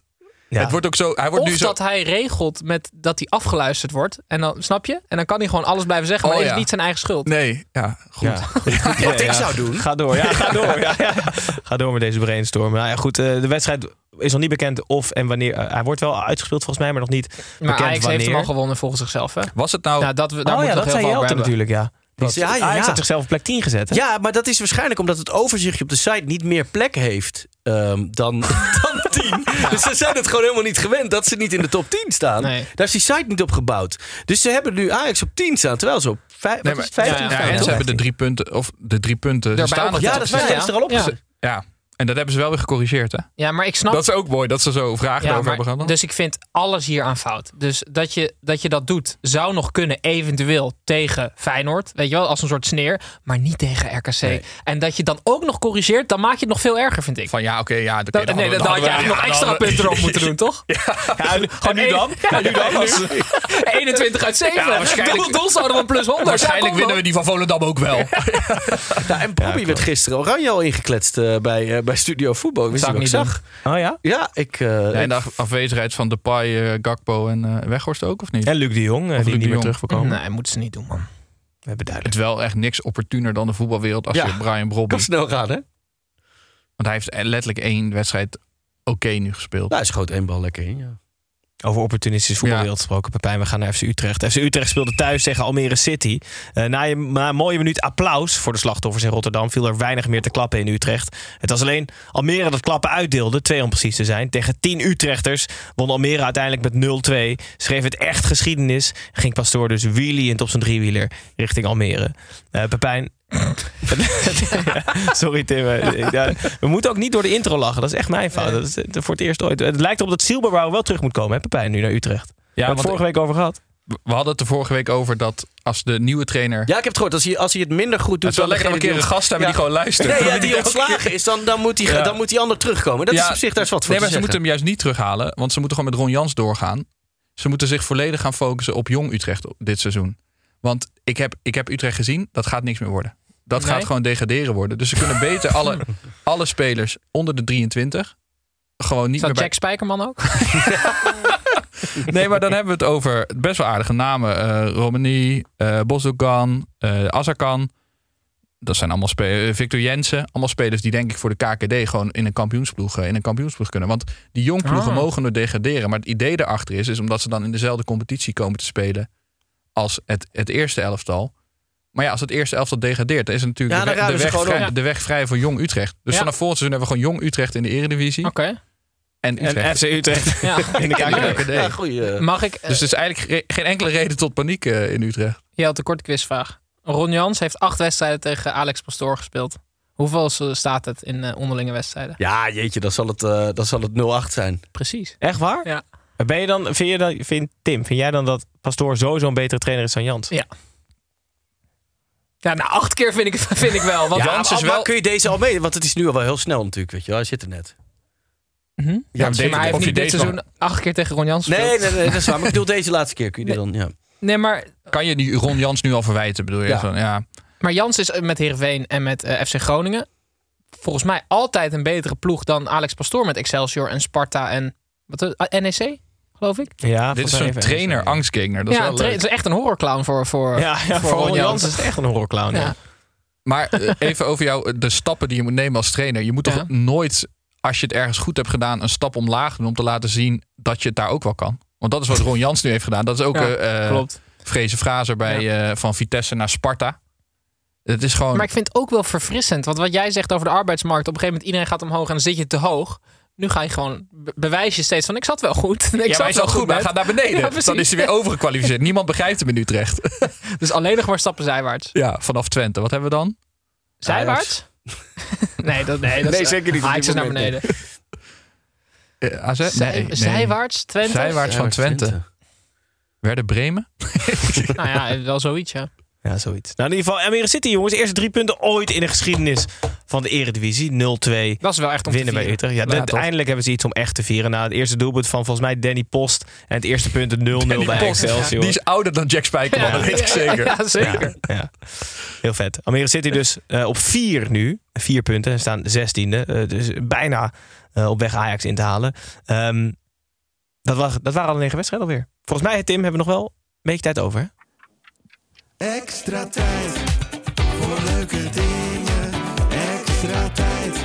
Ja. Het wordt ook zo... Hij wordt Of nu zo... dat hij regelt met dat hij afgeluisterd wordt. En dan snap je? En dan kan hij gewoon alles blijven zeggen, maar Oh, is niet zijn eigen schuld. Nee, ja, goed. Ja. Wat ik zou doen. Ga door, ja, ga door. Ja, ja. Ga door met deze brainstorm. Nou ja, goed, eh, de wedstrijd is nog niet bekend of en wanneer. eh, hij wordt wel uitgespeeld volgens mij, maar nog niet Maar bekend Ajax wanneer. heeft hem al gewonnen volgens zichzelf. Hè? Was het nou... Ja, dat, we- daar oh moeten ja, we dat zei heel Jelte hebben. natuurlijk, ja. Dat- ja, ja, Ajax had zichzelf op plek 10 gezet. Hè? Ja, maar dat is waarschijnlijk omdat het overzichtje op de site niet meer plek heeft ehm, dan, dan 10. Dus ze zijn het gewoon helemaal niet gewend dat ze niet in de top 10 staan. Nee. Daar is die site niet op gebouwd. Dus ze hebben nu Ajax op 10 staan, terwijl ze op vijf, Nee, wat is maar- het, 15 ja, Ja, staan. en ze hebben de drie punten... Of de drie punten... Daarbij staan. Ja, dat gisteren ja. al opgezet. Ja, en dat hebben ze wel weer gecorrigeerd, hè? Ja, maar ik snap Dat is ook mooi, dat ze zo vragen Ja, over hebben gehad. dus ik vind alles hier aan fout. Dus dat je, dat je dat doet, zou nog kunnen eventueel tegen Feyenoord. Weet je wel, als een soort sneer. Maar niet tegen RKC. En dat je dan ook nog corrigeert, dan maak je het nog veel erger, vind ik. Van ja, oké, ja... dat- Dat, dan nee, dan we- had je we- eigenlijk nog extra hadden we- punten erop moeten doen, toch? Ja, nu dan? Ja, nu dan? Als- 21 uit 7. Ja, waarschijnlijk- Doel, doelsaldo van plus 100. Waarschijnlijk winnen we die van Volendam ook wel. Ja, en Bobby werd gisteren oranje al ingekletst eh, bij, eh, bij Studio Voetbal. Ik wist ik niet zag. Oh ja? Ja, ik... eh, en ik- de af- afwezigheid van Depay, eh, Gakpo en eh, Weghorst ook, of niet? En Luc de Jong, eh, Of die niet meer terug. Nee, moeten ze niet doen, man. We hebben Het duidelijk. is wel echt niks opportuner dan de voetbalwereld als Ja. je Brian Brobby... kan snel gaan, hè? Want hij heeft letterlijk één wedstrijd oké nu gespeeld. Nou, hij schoot één bal lekker in, ja. Over opportunistische voetbalwereld gesproken. Pepijn, we gaan naar FC Utrecht. FC Utrecht speelde thuis tegen Almere City. Eh, na, een mooie minuut applaus voor de slachtoffers in Rotterdam... viel er weinig meer te klappen in Utrecht. Het was alleen Almere dat klappen uitdeelde, twee om precies te zijn. Tegen 10 Utrechters won Almere uiteindelijk met 0-2. Schreef het echt geschiedenis. Ging Pastoor dus wheeliend op zijn driewieler richting Almere. Eh Pepijn... Sorry Tim. ja, we moeten ook niet door de intro lachen. Dat is echt mijn fout. Dat is eh, voor het eerst ooit. Het lijkt erop dat Silberbouw wel terug moet komen, hè, Pepijn, nu naar Utrecht. Ja, we hebben het vorige week over gehad. We hadden het er vorige week over dat als de nieuwe trainer... Ja, ik heb het gehoord. Als hij, als hij het minder goed doet... Het is wel dan lekker dat we een keer een gast hebben die gewoon luistert. Nee, ja, die ontslagen is, dan, dan, moet die, Ja. dan moet die ander terugkomen. Dat is op zich daar is wat voor Nee, maar ze moeten hem juist niet terughalen. Want ze moeten gewoon met Ron Jans doorgaan. Ze moeten zich volledig gaan focussen op jong Utrecht dit seizoen. Want ik heb, ik heb Utrecht gezien, dat gaat niks meer worden. Dat Nee? gaat gewoon degraderen worden. Dus ze kunnen beter alle, alle spelers onder de 23 gewoon niet meer bij... Jack Spijkerman ook? Nee, maar dan hebben we het over best wel aardige namen. eh Romani, eh Bosdogan, eh Azarkan. Dat zijn allemaal spelers. Victor Jensen. Allemaal spelers die denk ik voor de KKD gewoon in een kampioensploeg, eh, in een kampioensploeg kunnen. Want die jongploegen Ah. mogen nooit degraderen. Maar het idee daarachter is, is omdat ze dan in dezelfde competitie komen te spelen als het, het eerste elftal. Maar ja, als het eerste elftal degradeert, dan is het natuurlijk Ja, de, dan weg, de, vrij, de weg vrij voor jong Utrecht. Dus Ja. vanaf volgend seizoen hebben we gewoon jong Utrecht in de eredivisie. Oké. En Utrecht. En FC Utrecht Ja. in de KKD. Goeie. eh, Mag ik... Dus er is eigenlijk ge- geen enkele reden tot paniek eh, in Utrecht. Je had een korte quizvraag. Ron Jans heeft acht wedstrijden tegen Alex Pastoor gespeeld. Hoeveel eh, staat het in onderlinge wedstrijden? Ja, jeetje, dan zal het, dan zal het 0-8 zijn. Precies. Echt waar? Ja. Ben je dan, vind, je dan, vind, Tim, vind jij dan dat Pastoor sowieso een betere trainer is dan Jans? Ja. Ja, nou, acht keer vind ik, vind ik wel. Want Ja, Jans is wel- kun je deze al mee? Want het is nu al wel heel snel natuurlijk, weet je wel. Hij zit er net. Mhm. Ja, maar hij heeft of je niet dit deze seizoen acht keer tegen Ron Jans Nee, gespeeld. nee, nee, dat is waar. Maar ik bedoel deze laatste keer. Kun je die dan, ja. Nee, maar, Kan je die Ron Jans nu al verwijten, bedoel je? Ja. Van, ja. maar Jans is eh, met Heerenveen en met eh, FC Groningen volgens mij altijd een betere ploeg dan Alex Pastoor met Excelsior en Sparta en wat, eh, NEC, geloof ik. Ja, Dit is zo'n trainer, angstgegner. Dat is ja, wel een tra- leuk. het is echt een horrorclown voor, voor, Ja, ja, voor Ron Jans is het echt een horrorclown. Ja. Maar eh, even over jou, de stappen die je moet nemen als trainer. Je moet toch Ja. nooit, als je het ergens goed hebt gedaan, een stap omlaag doen om te laten zien dat je het daar ook wel kan. Want dat is wat Ron Jans nu heeft gedaan. Dat is ook Ja, eh eh, klopt. Vrezen Fraser bij, eh, van Vitesse naar Sparta. Het is gewoon... Maar ik vind het ook wel verfrissend. Want wat jij zegt over de arbeidsmarkt, op een gegeven moment iedereen gaat omhoog en dan zit je te hoog. Nu ga je gewoon, be- bewijs je steeds van ik zat wel goed. Ik ja, maar zat hij is wel goed, maar hij gaat naar beneden. Ja, dan is hij weer overgekwalificeerd. Niemand begrijpt hem in Utrecht. Dus alleen nog maar stappen zijwaarts. ja, vanaf Twente. Wat hebben we dan? Zijwaarts? nee, dat, nee, dat Nee, is, zeker niet Ajax dit is naar beneden. Eh, AZ? Zij- Nee, nee. Zijwaarts, Twente? Zijwaarts van Twente. Werden Bremen? Nou ja, wel zoiets, ja. Ja, zoiets. Nou, in ieder geval, Almere City, jongens. Eerste drie punten ooit in de geschiedenis van de Eredivisie. 0-2 Dat is wel echt om winnen bij. Utrecht. Ja, eindelijk hebben ze iets om echt te vieren. Na het eerste doelpunt van volgens mij Danny Post. En het eerste punt 0-0 bij. Excelsior. Die is ouder dan Jack Spijkerman, dat weet ik zeker. Ja, zeker. Ja. Heel vet. Almere City dus eh, op vier nu. Vier punten. En staan zestiende. Eh, dus bijna eh, op weg Ajax in te halen. Ehm, dat, was, dat waren al negen wedstrijden alweer. Volgens mij, Tim, hebben we nog wel een beetje tijd over. hè? Extra tijd voor leuke dingen. Extra tijd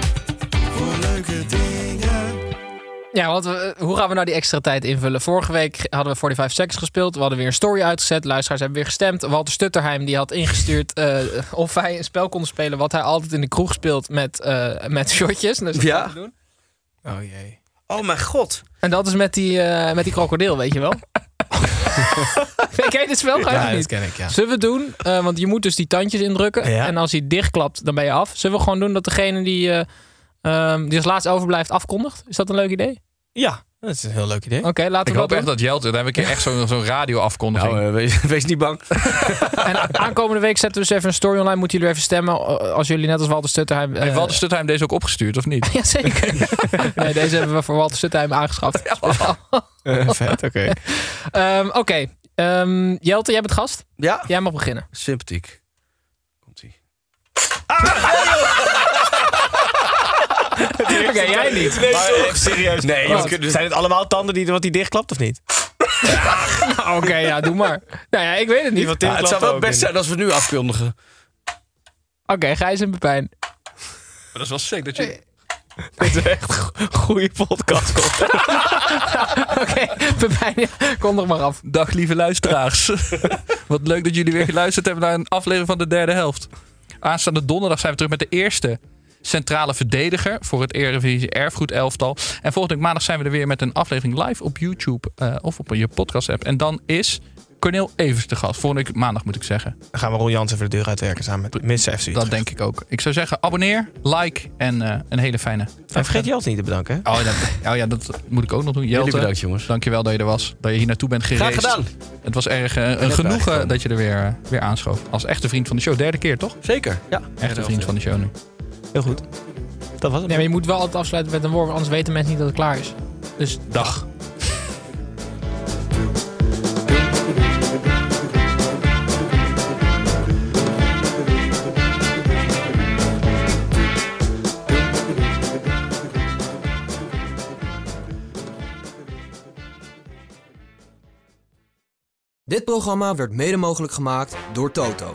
voor leuke dingen. Ja, want we- hoe gaan we nou die extra tijd invullen? Vorige week hadden we 45 Seconds gespeeld. We hadden weer een story uitgezet. Luisteraars hebben weer gestemd. Walter Stutterheim die had ingestuurd eh, of wij een spel konden spelen... wat hij altijd in de kroeg speelt met, eh, met shotjes. Dus dat Ja. doen. Oh jee. Oh mijn god. En dat is met die, eh, met die krokodil, weet je wel? Ken je dit spel? Ja, niet? ken ik, ja. Zullen we doen? Eh, want je moet dus die tandjes indrukken. Ja. En als hij dichtklapt, dan ben je af. Zullen we gewoon doen dat degene die, ehm, die als laatst overblijft afkondigt? Is dat een leuk idee? Ja, dat is een heel leuk idee. Oké, laten Ik we hoop dat echt dat Jelte, daar heb ik echt zo'n zo'n radio-afkondiging. Nou, eh, wees, wees niet bang. En aankomende week zetten we dus even een story online. Moeten jullie even stemmen. eh, Als jullie net als Walter Stutterheim... eh, Heeft Walter Stuttheim deze ook opgestuurd, of niet? Ja, zeker. nee, deze hebben we voor Walter Stutterheim aangeschaft. Vet, oké. Ehm, Oké, Ehm, Jelte, jij bent gast. Ja, Jij mag beginnen. sympathiek. Komt-ie. Oké, jij niet. Nee, maar even serieus. Nee, Zijn het allemaal tanden die, wat die dichtklapt of niet? Nou, Oké, ja, doe maar. Nou ja, ik weet het niet. Die Ja, het zou wel best in. zijn als we nu afkondigen. Oké, Gijs en Pepijn. Dat is wel sick dat je... Dit is echt een goede podcast. Oké, Pepijn, ja, kom nog maar af. Dag lieve luisteraars. Wat leuk dat jullie weer geluisterd hebben naar een aflevering van de derde helft. Aanstaande donderdag zijn we terug met de eerste centrale verdediger voor het Eredivisie Erfgoed elftal. En volgende week maandag zijn we er weer met een aflevering live op YouTube eh, of op je podcast app. En dan is Cornel Evers de gast. Volgende week maandag moet ik zeggen. Dan gaan we Ron Jans even de deur uitwerken samen met Miss FC. Dat denk ik ook. Ik zou zeggen abonneer, like en eh, een hele fijne... En vergeet Jans niet te bedanken. hè? Oh, dat, oh ja, dat moet ik ook nog doen. Jelte, bedankt, jongens. Dankjewel dat je er was. Dat je hier naartoe bent gereisd. Graag gedaan. Het was erg eh, een genoegen dat je er weer, weer aanschoof. Als echte vriend van de show. Derde keer, toch? Zeker, ja. Echte vriend van de show nu. Heel goed. Dat was het. Nee, maar je moet wel altijd afsluiten met een woord, anders weten mensen niet dat het klaar is. Dus Dag. Dit programma werd mede mogelijk gemaakt door Toto.